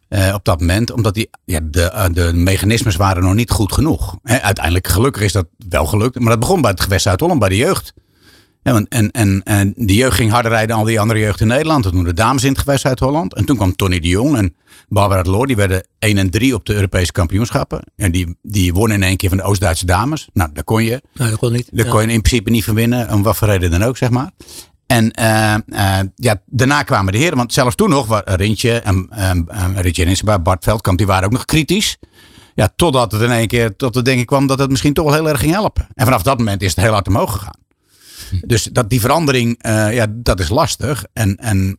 eh, op dat moment, omdat die, ja, de, eh, de mechanismes waren nog niet goed genoeg. Hè, uiteindelijk, gelukkig is dat wel gelukt. Maar dat begon bij het gewest Zuid-Holland, bij de jeugd. Ja, want- en, en, en die jeugd ging harder rijden dan al die andere jeugd in Nederland. Toen de dames in het gewest Zuid-Holland. En toen kwam Tony de Jong en Barbara Loor. Die werden 1 en 3 op de Europese kampioenschappen. En die, die wonnen in één keer van de Oost-Duitse dames. Nou, daar kon je. Nou, dat kon niet. Daar Ja. kon je in principe niet van winnen, om wat voor reden dan ook, zeg maar. En eh, eh, ja, daarna kwamen de heren, want zelfs toen nog, Rintje en um, um, Rintje Bart Veldkamp, die waren ook nog kritisch. Ja, totdat het in één keer tot de denken kwam dat het misschien toch wel heel erg ging helpen. En vanaf dat moment is het heel hard omhoog gegaan. Dus dat die verandering, eh, ja, dat is lastig. En, en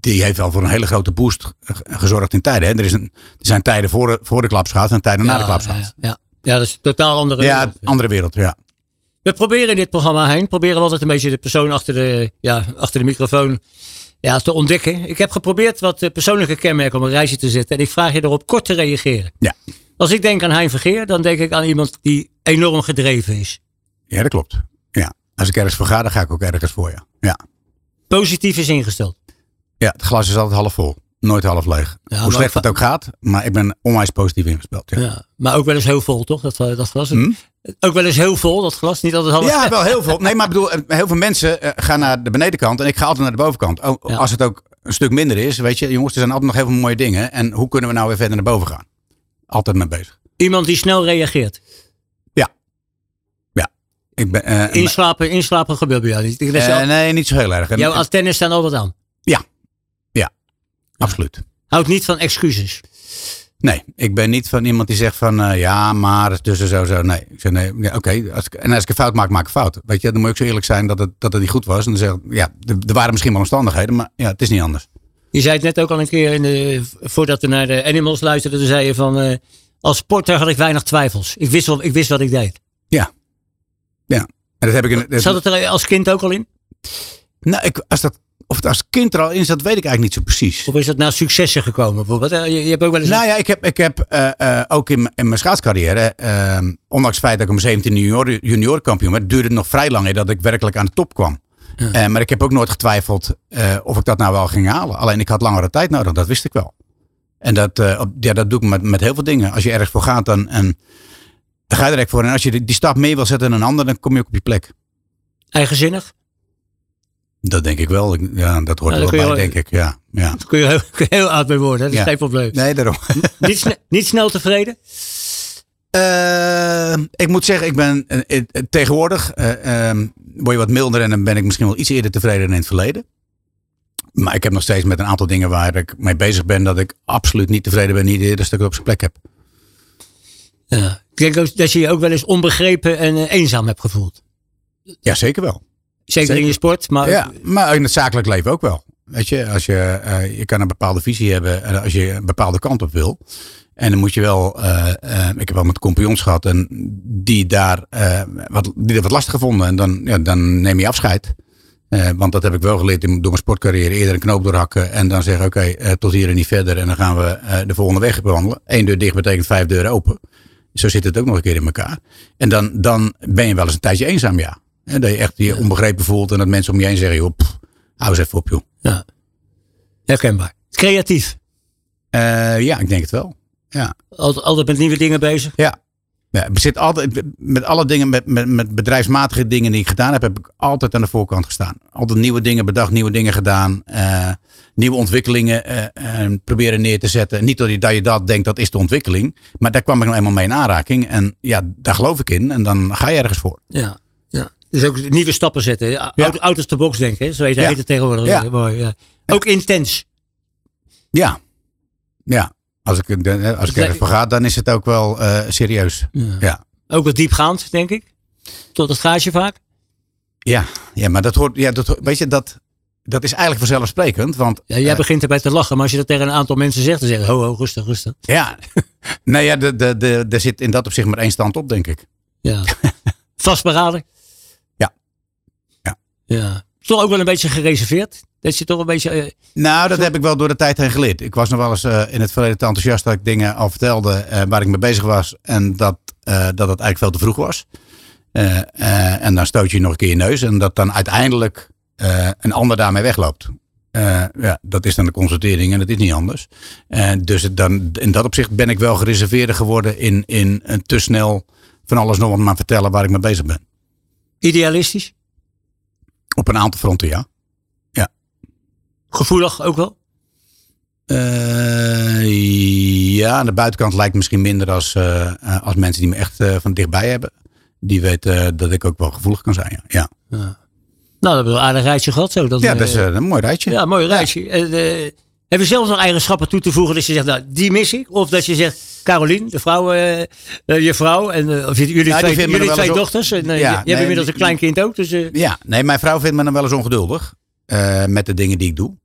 die heeft wel voor een hele grote boost ge- gezorgd in tijden. Hè. Er, is een, er zijn tijden voor de, voor de klapschaat en tijden na de Ja, klapschaat. Ja, ja. ja, dat is een totaal andere. Ja, wereld. andere wereld, ja. We proberen in dit programma heen, proberen we altijd een beetje de persoon achter de, ja, achter de microfoon ja, te ontdekken. Ik heb geprobeerd wat eh, persoonlijke kenmerken op een reisje te zetten. En ik vraag je erop kort te reageren. Ja. Als ik denk aan Hein Vergeer, dan denk ik aan iemand die enorm gedreven is. Ja, dat klopt. Ja. Als ik ergens voor ga, dan ga ik ook ergens voor, ja. Ja, Positief is ingesteld. ja het glas is altijd half vol. Nooit half leeg. Ja, Hoe slecht het ook gaat, maar ik ben onwijs positief ingespeld. Ja, Ja. Maar ook wel eens heel vol, toch? Dat, dat glas. Hm? Ook wel eens heel vol, dat glas. Niet altijd half. ja wel heel veel. Nee, maar ik bedoel, eh, heel veel mensen eh, gaan naar de benedenkant en ik ga altijd naar de bovenkant. Oh, Ja. Als het ook een stuk minder is, weet je, jongens, er zijn altijd nog heel veel mooie dingen. En hoe kunnen we nou weer verder naar boven gaan? Altijd mee bezig. Iemand die snel reageert. Ik ben, eh, Inslapen, inslapen gebeurt bij jou niet. Nee, niet zo heel erg. En- jouw antennes staan altijd aan. absoluut. Houdt niet van excuses. Nee, ik ben niet van iemand die zegt van eh, ja, maar dus en zo, zo. Nee, ik zeg nee, ja, oké. als ik- En als ik een fout maak, maak ik fout. Weet je, dan moet ik zo eerlijk zijn dat het, dat het niet goed was. En dan zeg ik, ja, er, waren misschien wel omstandigheden, maar ja, het is niet anders. Je zei het net ook al een keer in de, voordat we naar de Animals luisterden. Toen zei je van, eh, als sporter had ik weinig twijfels. Ik wist, wel, ik wist wat ik deed. Ja. Ja. En dat heb ik in, dat- Zat het er als kind ook al in? nou, ik, als dat, of het als kind er al in zat, weet ik eigenlijk niet zo precies. Of is dat na successen gekomen bijvoorbeeld? Eh, Je, je hebt ook wel eens... Nou ja, ik heb, ik heb eh, eh, ook in, mijn- in mijn schaatscarrière, eh, ondanks het feit dat ik om 17 junior, juniorkampioen werd, duurde het nog vrij lang dat ik werkelijk aan de top kwam. Eh, maar ik heb ook nooit getwijfeld of ik dat nou wel ging halen. Alleen ik had langere tijd nodig, dat wist ik wel. En dat, op- ja, dat doe ik met, met heel veel dingen. Als je ergens voor gaat, dan, en, dan ga je er echt voor. En als je die, die stap mee wil zetten in een ander, dan kom je ook op je plek. Eigenzinnig? Dat denk ik wel. Ja, dat hoort Ja, er wel bij, denk ik. Ja, ja. Daar kun je heel, heel oud mee worden. hè. Dat is Ja. geen probleem. Nee, daarom. Niet, sne- niet snel tevreden? Eh, ik moet zeggen, ik ben eh, eh, tegenwoordig eh, ehm, word je wat milder en dan ben ik misschien wel iets eerder tevreden dan in het verleden. Maar ik heb nog steeds met een aantal dingen waar ik mee bezig ben dat ik absoluut niet tevreden ben, niet eerder dat ik het op zijn plek heb. Ja. Ik denk dat je je ook wel eens onbegrepen en eenzaam hebt gevoeld. Ja, zeker wel. Zeker, in je sport, maar Ja, maar in het zakelijk leven ook wel. Weet je, als je, eh, je kan een bepaalde visie hebben en als je een bepaalde kant op wil. En dan moet je wel, eh, eh, ik heb wel met compagnons gehad en die daar eh, wat, die dat wat lastig vonden. En dan, ja, dan neem je afscheid. Eh, want dat heb ik wel geleerd in, door mijn sportcarrière. Eerder een knoop doorhakken en dan zeggen oké, eh, tot hier en niet verder. En dan gaan we eh, de volgende weg bewandelen. Eén deur dicht betekent vijf deuren open. Zo zit het ook nog een keer in elkaar. En dan, dan ben je wel eens een tijdje eenzaam, ja. En dat je echt je onbegrepen voelt en dat mensen om je heen zeggen, joh, pff, hou eens even op, joh. ja. herkenbaar. Creatief. Eh, ja, ik denk het wel. Ja. Altijd, altijd met nieuwe dingen bezig. Ja. ja ik zit altijd, met alle dingen, met, met, met bedrijfsmatige dingen die ik gedaan heb, heb ik altijd aan de voorkant gestaan. Altijd nieuwe dingen bedacht, nieuwe dingen gedaan. eh, nieuwe ontwikkelingen eh, proberen neer te zetten. Niet dat je, dat je dat denkt, dat is de ontwikkeling. Maar daar kwam ik nou eenmaal mee in aanraking. En ja, daar geloof ik in. En dan ga je ergens voor. Ja. Dus ook nieuwe stappen zetten. Out, out of the box denken. Zo heet het tegenwoordig. Mooi, ja. Ook intens. Ja. Ja. Als ik, eh, als ik ergens voor ga, dan is het ook wel eh, serieus. Ja. Ook wat diepgaand, denk ik. Tot het gaatje vaak. Ja, ja maar dat hoort, ja, dat, weet je, dat, dat is eigenlijk vanzelfsprekend. Want Ja, jij eh, begint erbij te lachen. Maar als je dat tegen een aantal mensen zegt, dan zeggen ze, ho, ho, rustig, rustig. ja, nee, ja, de, de, de, er zit in dat opzicht maar één stand op, denk ik. Ja. Vastberaden. Ja. Toch ook wel een beetje gereserveerd. Dat je toch een beetje... eh, Nou, dat heb ik wel door de tijd heen geleerd. Ik was nog wel eens eh, in het verleden te enthousiast dat ik dingen al vertelde eh, waar ik mee bezig was. En dat, dat het eigenlijk veel te vroeg was. En dan stoot je nog een keer je neus. En dat dan uiteindelijk een ander daarmee wegloopt. Ja, dat is dan de constatering en dat is niet anders. Dus het dan, in dat opzicht ben ik wel gereserveerder geworden in, in een te snel van alles nog wat maar vertellen waar ik mee bezig ben. idealistisch. Op een aantal fronten, ja. Gevoelig ook wel. Eh, ja, aan de buitenkant lijkt misschien minder als, eh, eh, als mensen die me echt van dichtbij hebben. Die weten dat ik ook wel gevoelig kan zijn. Ja, ja. Nou, dat hebben we een aardig reisje gehad zo. Dat, ja dat is een mooi rijtje. Ja, mooi. En, eh, heb je zelf nog eigenschappen toe te voegen dat je zegt, nou, die mis ik? Of dat je zegt, Carolien, de vrouw, eh, je vrouw, en eh, of jullie die twee, jullie twee dochters. En, Ja, je, je hebt inmiddels een klein kind ook. Dus, Ja, nee, mijn vrouw vindt me dan wel eens ongeduldig. met de dingen die ik doe.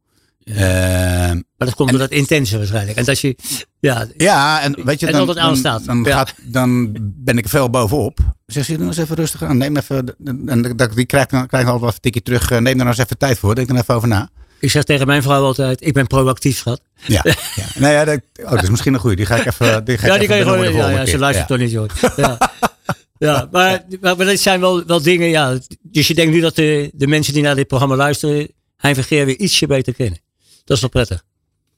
Maar dat komt door dat intense waarschijnlijk. En dat je, ja, ja, en weet je, En dan, dan, aanstaat. dan, Ja. gaat, dan ben ik veel bovenop. Zeg je, doe eens even rustig aan. Neem even, en dat, die krijgt dan, krijgt dan altijd een tikje terug. Neem er nou eens even tijd voor. Denk er even over na. Ik zeg tegen mijn vrouw altijd, ik ben proactief, schat. Ja, ja. Nou ja, dat, oh, dat is misschien een goeie. Die ga ik even. Die ga Ja, ik die kan je gewoon, ja, ja, ze luistert Ja. toch niet, joh. Ja. Ja, maar, maar, dat zijn wel, wel dingen, ja. Dus je denkt nu dat de, de mensen die naar dit programma luisteren, Hein Vergeer weer ietsje beter kennen. Dat is wel prettig.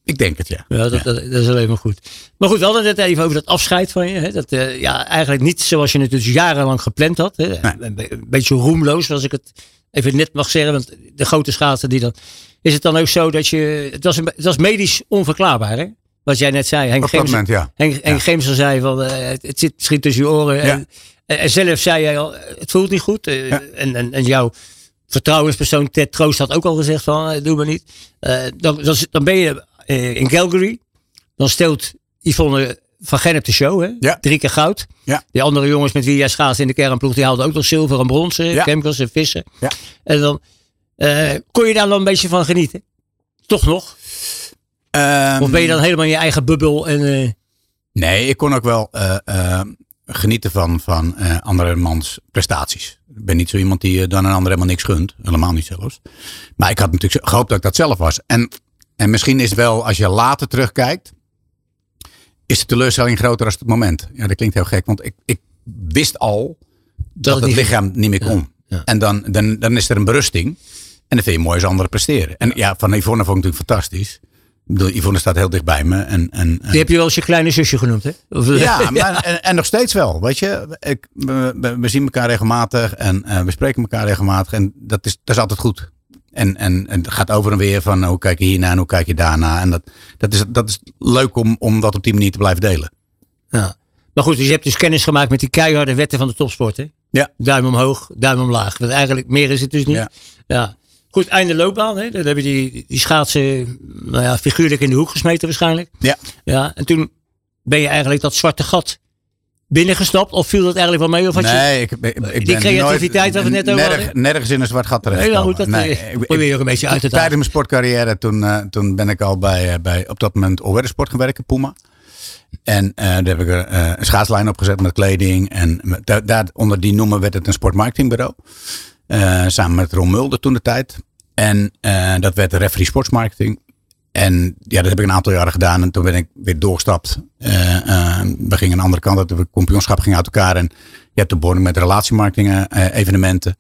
Ik denk het, ja. Ja, dat, dat, dat is alleen maar goed. Maar goed, we hadden het net even over dat afscheid van je. Hè? Dat eh, ja, eigenlijk niet zoals je het dus jarenlang gepland had. Hè? Een beetje roemloos, als ik het even net mag zeggen. Want de grote schaatsen die dan... Is het dan ook zo dat je... Een, be- het was medisch onverklaarbaar, hè? Wat jij net zei. Henk Op dat moment, ja. Henk, Henk zei van... eh, het, zit misschien tussen je oren. Ja. En, zelf zei hij al, het voelt niet goed. Eh, Ja. en, en, en jouw vertrouwenspersoon Ted Troost had ook al gezegd van... eh, doe maar niet. Eh, dan, dan, dan ben je eh, in Calgary. Dan steelt Yvonne van Gennep de show. Hè? Ja. Drie keer goud. Ja. Die andere jongens met wie jij schaatst in de kernploeg... die haalden ook nog zilver en bronzen. Ja. En vissen. Ja. En dan eh, kon je daar dan een beetje van genieten. Toch nog? Ehm, Of ben je dan helemaal in je eigen bubbel? En, eh, Nee, ik kon ook wel eh, eh, genieten van, van eh andermans prestaties. Ik ben niet zo iemand die dan een ander helemaal niks gunt. Helemaal niet zelfs. Maar ik had natuurlijk gehoopt dat ik dat zelf was. En, en misschien is het wel, als je later terugkijkt, is de teleurstelling groter als het moment. Ja, dat klinkt heel gek, want ik, ik wist al dat, het lichaam niet meer kon. ja. En dan, dan, dan is er een berusting. En dan vind je mooi als anderen presteren. En ja, van Yvonne vond ik natuurlijk fantastisch. Ik bedoel, Yvonne staat heel dichtbij me. En, en, en- die heb je wel eens je kleine zusje genoemd, hè? Of, ja, maar, en, en nog steeds wel. Weet je, ik, we, zien elkaar regelmatig en eh, we spreken elkaar regelmatig. En dat is, dat is altijd goed. En, en, en het gaat over en weer van hoe kijk je hierna en hoe kijk je daarna. En dat, dat, is, dat is leuk om, om dat op die manier te blijven delen. Ja. Maar goed, dus je hebt dus kennis gemaakt met die keiharde wetten van de topsport. Hè? Ja. Duim omhoog, duim omlaag. Want eigenlijk meer is het dus niet. Ja. Ja. Goed, einde loopbaan. Hè? Dan heb je die, die schaatsen nou ja, figuurlijk in de hoek gesmeten waarschijnlijk. Ja. Ja. En toen ben je eigenlijk dat zwarte gat binnengestapt. Of viel dat eigenlijk wel mee? Of had je... Nee, ik, ik, ik Die ben creativiteit waar we net over nerg- nergens in een zwart gat terecht. Heel goed, dat nee, eh, ik- probeer je ook een beetje uit te Tijdens halen. mijn sportcarrière, toen, eh, toen ben ik al bij, eh, bij op dat moment Alweer Sport gaan werken, Puma. En eh, daar heb ik er een scheidslijn opgezet met kleding. En daar, onder die noemen werd het een sportmarketingbureau. Eh, samen met Ron Mulder toen de tijd. En eh, dat werd de referee sportsmarketing. En ja, dat heb ik een aantal jaren gedaan. En toen ben ik weer doorgestapt. Eh, we gingen een andere kant uit. De kampioenschap ging uit elkaar. En je hebt de begonnen met relatiemarketing eh, evenementen.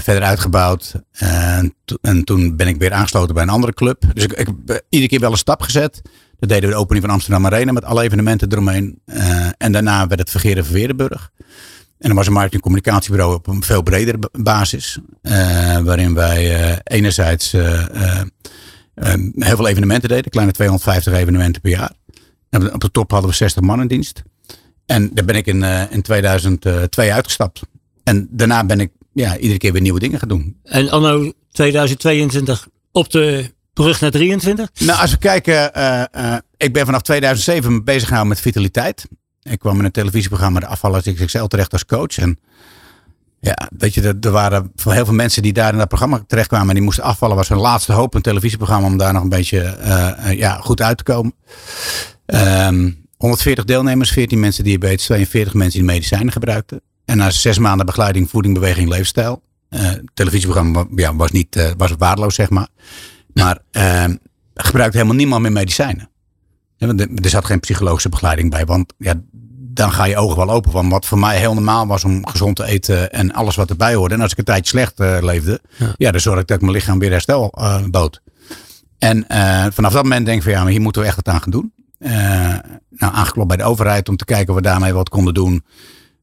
Verder uitgebouwd. En, en toen ben ik weer aangesloten bij een andere club. Dus ik, ik heb iedere keer wel een stap gezet. Dat deden we de opening van Amsterdam Arena met alle evenementen eromheen. En daarna werd het Vergeren Verweerdenburg. En dan was een marketing- en communicatiebureau op een veel bredere ba- basis. eh, waarin wij eh, enerzijds eh, heel veel evenementen deden. Kleine 250 evenementen per jaar. En op de top hadden we 60 man in dienst. En daar ben ik in, in 2002 uitgestapt. En daarna ben ik ja, iedere keer weer nieuwe dingen gaan doen. En anno 2022 op de brug naar 23. Nou, als we kijken, ik ben vanaf 2007 bezig gehouden met vitaliteit. Ik kwam in een televisieprogramma De Afvallers XXL terecht als coach. En ja, weet je, er, er waren heel veel mensen die daar in dat programma terechtkwamen en die moesten afvallen. Was hun laatste hoop een televisieprogramma om daar nog een beetje eh, eh, ja, goed uit te komen. Ehm 140 deelnemers, 14 mensen diabetes, 42 mensen die medicijnen gebruikten. En na zes maanden begeleiding voeding, beweging, leefstijl. Eh, het televisieprogramma ja, was, niet, eh, was waardeloos, zeg maar. Maar ehm gebruikte helemaal niemand meer medicijnen. Want er, zat geen psychologische begeleiding bij. Want ja, dan ga je ogen wel open van wat voor mij heel normaal was om gezond te eten en alles wat erbij hoorde. En als ik een tijdje slecht eh, leefde, ja. dan zorg ik dat ik mijn lichaam weer herstel eh, bood. En eh, vanaf dat moment denk ik van ja, maar hier moeten we echt wat aan gaan doen. Nou, aangeklopt bij de overheid om te kijken of we daarmee wat konden doen.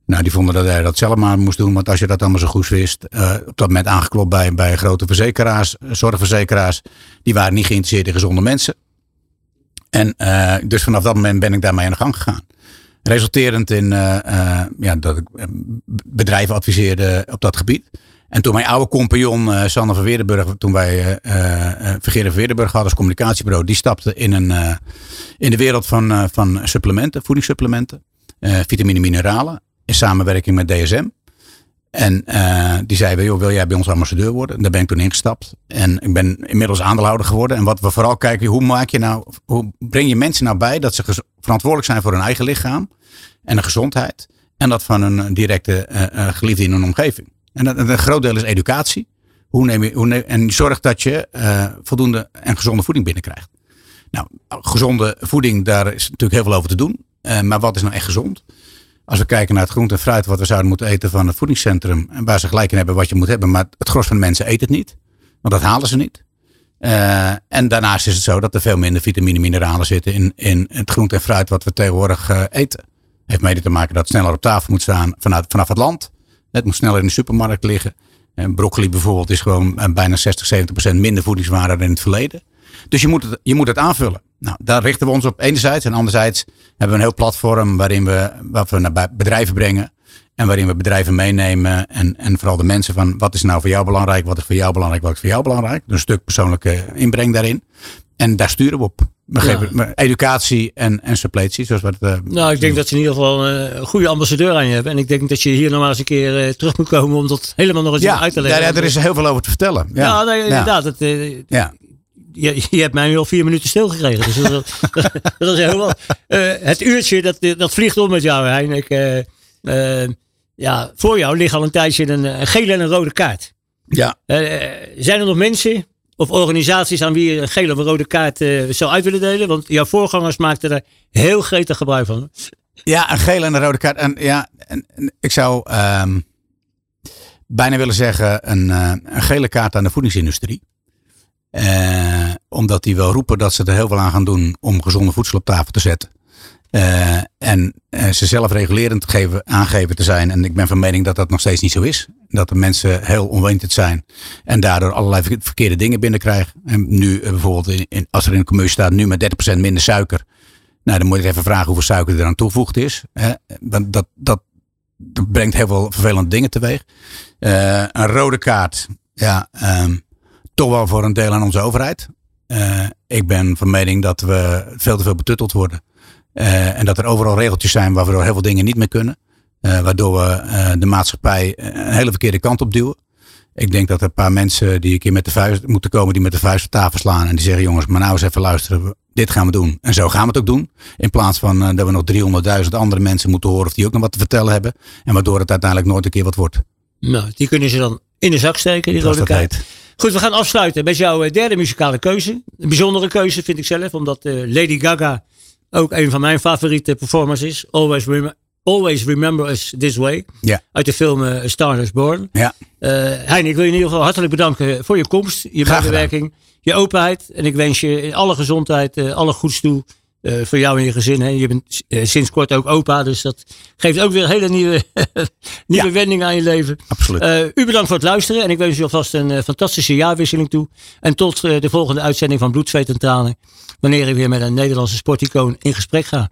Nou, die vonden dat hij dat zelf maar moest doen. Want als je dat allemaal zo goed wist. op dat moment aangeklopt bij, bij grote verzekeraars, zorgverzekeraars. Die waren niet geïnteresseerd in gezonde mensen. En eh, dus vanaf dat moment ben ik daarmee aan de gang gegaan. Resulterend in eh, eh, ja, dat ik bedrijven adviseerde op dat gebied. En toen mijn oude compagnon Sander van Weerdenburg, toen wij uh, Vergeer van Weerdenburg hadden als communicatiebureau, die stapte in, een, uh, in de wereld van, uh, van supplementen, voedingssupplementen, uh, vitamine, mineralen, in samenwerking met DSM. En uh, die zei, wil jij bij ons ambassadeur worden? En daar ben ik toen ingestapt. En ik ben inmiddels aandeelhouder geworden. En wat we vooral kijken, hoe maak je nou, hoe breng je mensen nou bij dat ze verantwoordelijk zijn voor hun eigen lichaam en de gezondheid. En dat van een directe uh, geliefde in hun omgeving. En dat, een groot deel is educatie. Hoe neem je, hoe en zorg dat je voldoende en gezonde voeding binnenkrijgt. Nou, gezonde voeding, daar is natuurlijk heel veel over te doen. Maar wat is nou echt gezond? Als we kijken naar het groente en fruit wat we zouden moeten eten van het voedingscentrum. En waar ze gelijk in hebben wat je moet hebben. Maar het gros van de mensen eet het niet. Want dat halen ze niet. Uh, en daarnaast is het zo dat er veel minder vitamine en mineralen zitten in, in het groente en fruit wat we tegenwoordig uh, eten. Heeft mede te maken dat het sneller op tafel moet staan vanuit, vanaf het land. Het moet sneller in de supermarkt liggen. En broccoli bijvoorbeeld is gewoon bijna 60, 70 procent minder voedingswaarde dan in het verleden. Dus je moet het, je moet het aanvullen. Nou, daar richten we ons op enerzijds. En anderzijds hebben we een heel platform waarin we, wat we naar bedrijven brengen. En waarin we bedrijven meenemen. En, en vooral de mensen van wat is nou voor jou belangrijk? Wat is voor jou belangrijk? Wat is voor jou belangrijk? Dus een stuk persoonlijke inbreng daarin. En daar sturen we op. We ja. geven educatie en, en suppletie. Zoals wat, uh, nou, ik denk dat ze in ieder geval een goede ambassadeur aan je hebben. En ik denk dat je hier nog maar eens een keer uh, terug moet komen om dat helemaal nog eens ja, uit te leggen. Ja, er is heel veel over te vertellen. Ja, ja nee, inderdaad. Het, uh, ja je, je, hebt mij nu al vier minuten stilgekregen. Dus dat, dat, dat is heel wel. Uh, het uurtje, dat, dat vliegt om met jou, Hein. Ik, uh, uh, ja, voor jou ligt al een tijdje een, een gele en een rode kaart. Ja. zijn er nog mensen of organisaties aan wie je een gele of een rode kaart zou uit willen delen? Want jouw voorgangers maakten er heel gretig gebruik van. Ja, een gele en een rode kaart. En, ja, en, en ik zou um, bijna willen zeggen een, een gele kaart aan de voedingsindustrie. Uh, omdat die wel roepen dat ze er heel veel aan gaan doen om gezonde voedsel op tafel te zetten. Uh, en uh, ze zelf regulerend geven, aangeven te zijn. En ik ben van mening dat dat nog steeds niet zo is. Dat de mensen heel onwetend zijn. En daardoor allerlei verkeerde dingen binnenkrijgen. En nu bijvoorbeeld, in, als er in de commercie staat, nu met 30% minder suiker. Nou, dan moet ik even vragen hoeveel suiker er aan toegevoegd is. Hè? Dat, dat, dat brengt heel veel vervelende dingen teweeg. een rode kaart, ja, um, toch wel voor een deel aan onze overheid. ik ben van mening dat we veel te veel betutteld worden. Uh, en dat er overal regeltjes zijn waardoor heel veel dingen niet meer kunnen. Uh, waardoor we de maatschappij een hele verkeerde kant op duwen. Ik denk dat er een paar mensen die een keer met de vuist moeten komen, die met de vuist op tafel slaan. En die zeggen: jongens, maar nou eens even luisteren. Dit gaan we doen. En zo gaan we het ook doen. In plaats van dat we nog 300.000 andere mensen moeten horen of die ook nog wat te vertellen hebben. En waardoor het uiteindelijk nooit een keer wat wordt. Nou, die kunnen ze dan in de zak steken, die rode kaart. Goed, we gaan afsluiten met jouw derde muzikale keuze. Een bijzondere keuze vind ik zelf, omdat Lady Gaga ook een van mijn favoriete performers is. Always, rem Always Remember Us This Way. Ja. Uit de film uh, Star is Born. Ja. Uh, Hein, ik wil je in ieder geval hartelijk bedanken voor je komst, je medewerking, je openheid. En ik wens je in alle gezondheid, uh, alle goeds toe. Uh, voor jou en je gezin. Hè. Je bent uh, sinds kort ook opa, dus dat geeft ook weer een hele nieuwe, nieuwe ja. wending aan je leven. Absoluut. Uh, u bedankt voor het luisteren en ik wens u alvast een fantastische jaarwisseling toe. En tot de volgende uitzending van Bloed, Zweet en Tranen. Wanneer ik weer met een Nederlandse sporticoon in gesprek ga.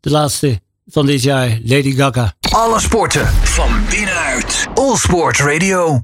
De laatste van dit jaar, Lady Gaga. Alle sporten van binnenuit. All Sport Radio.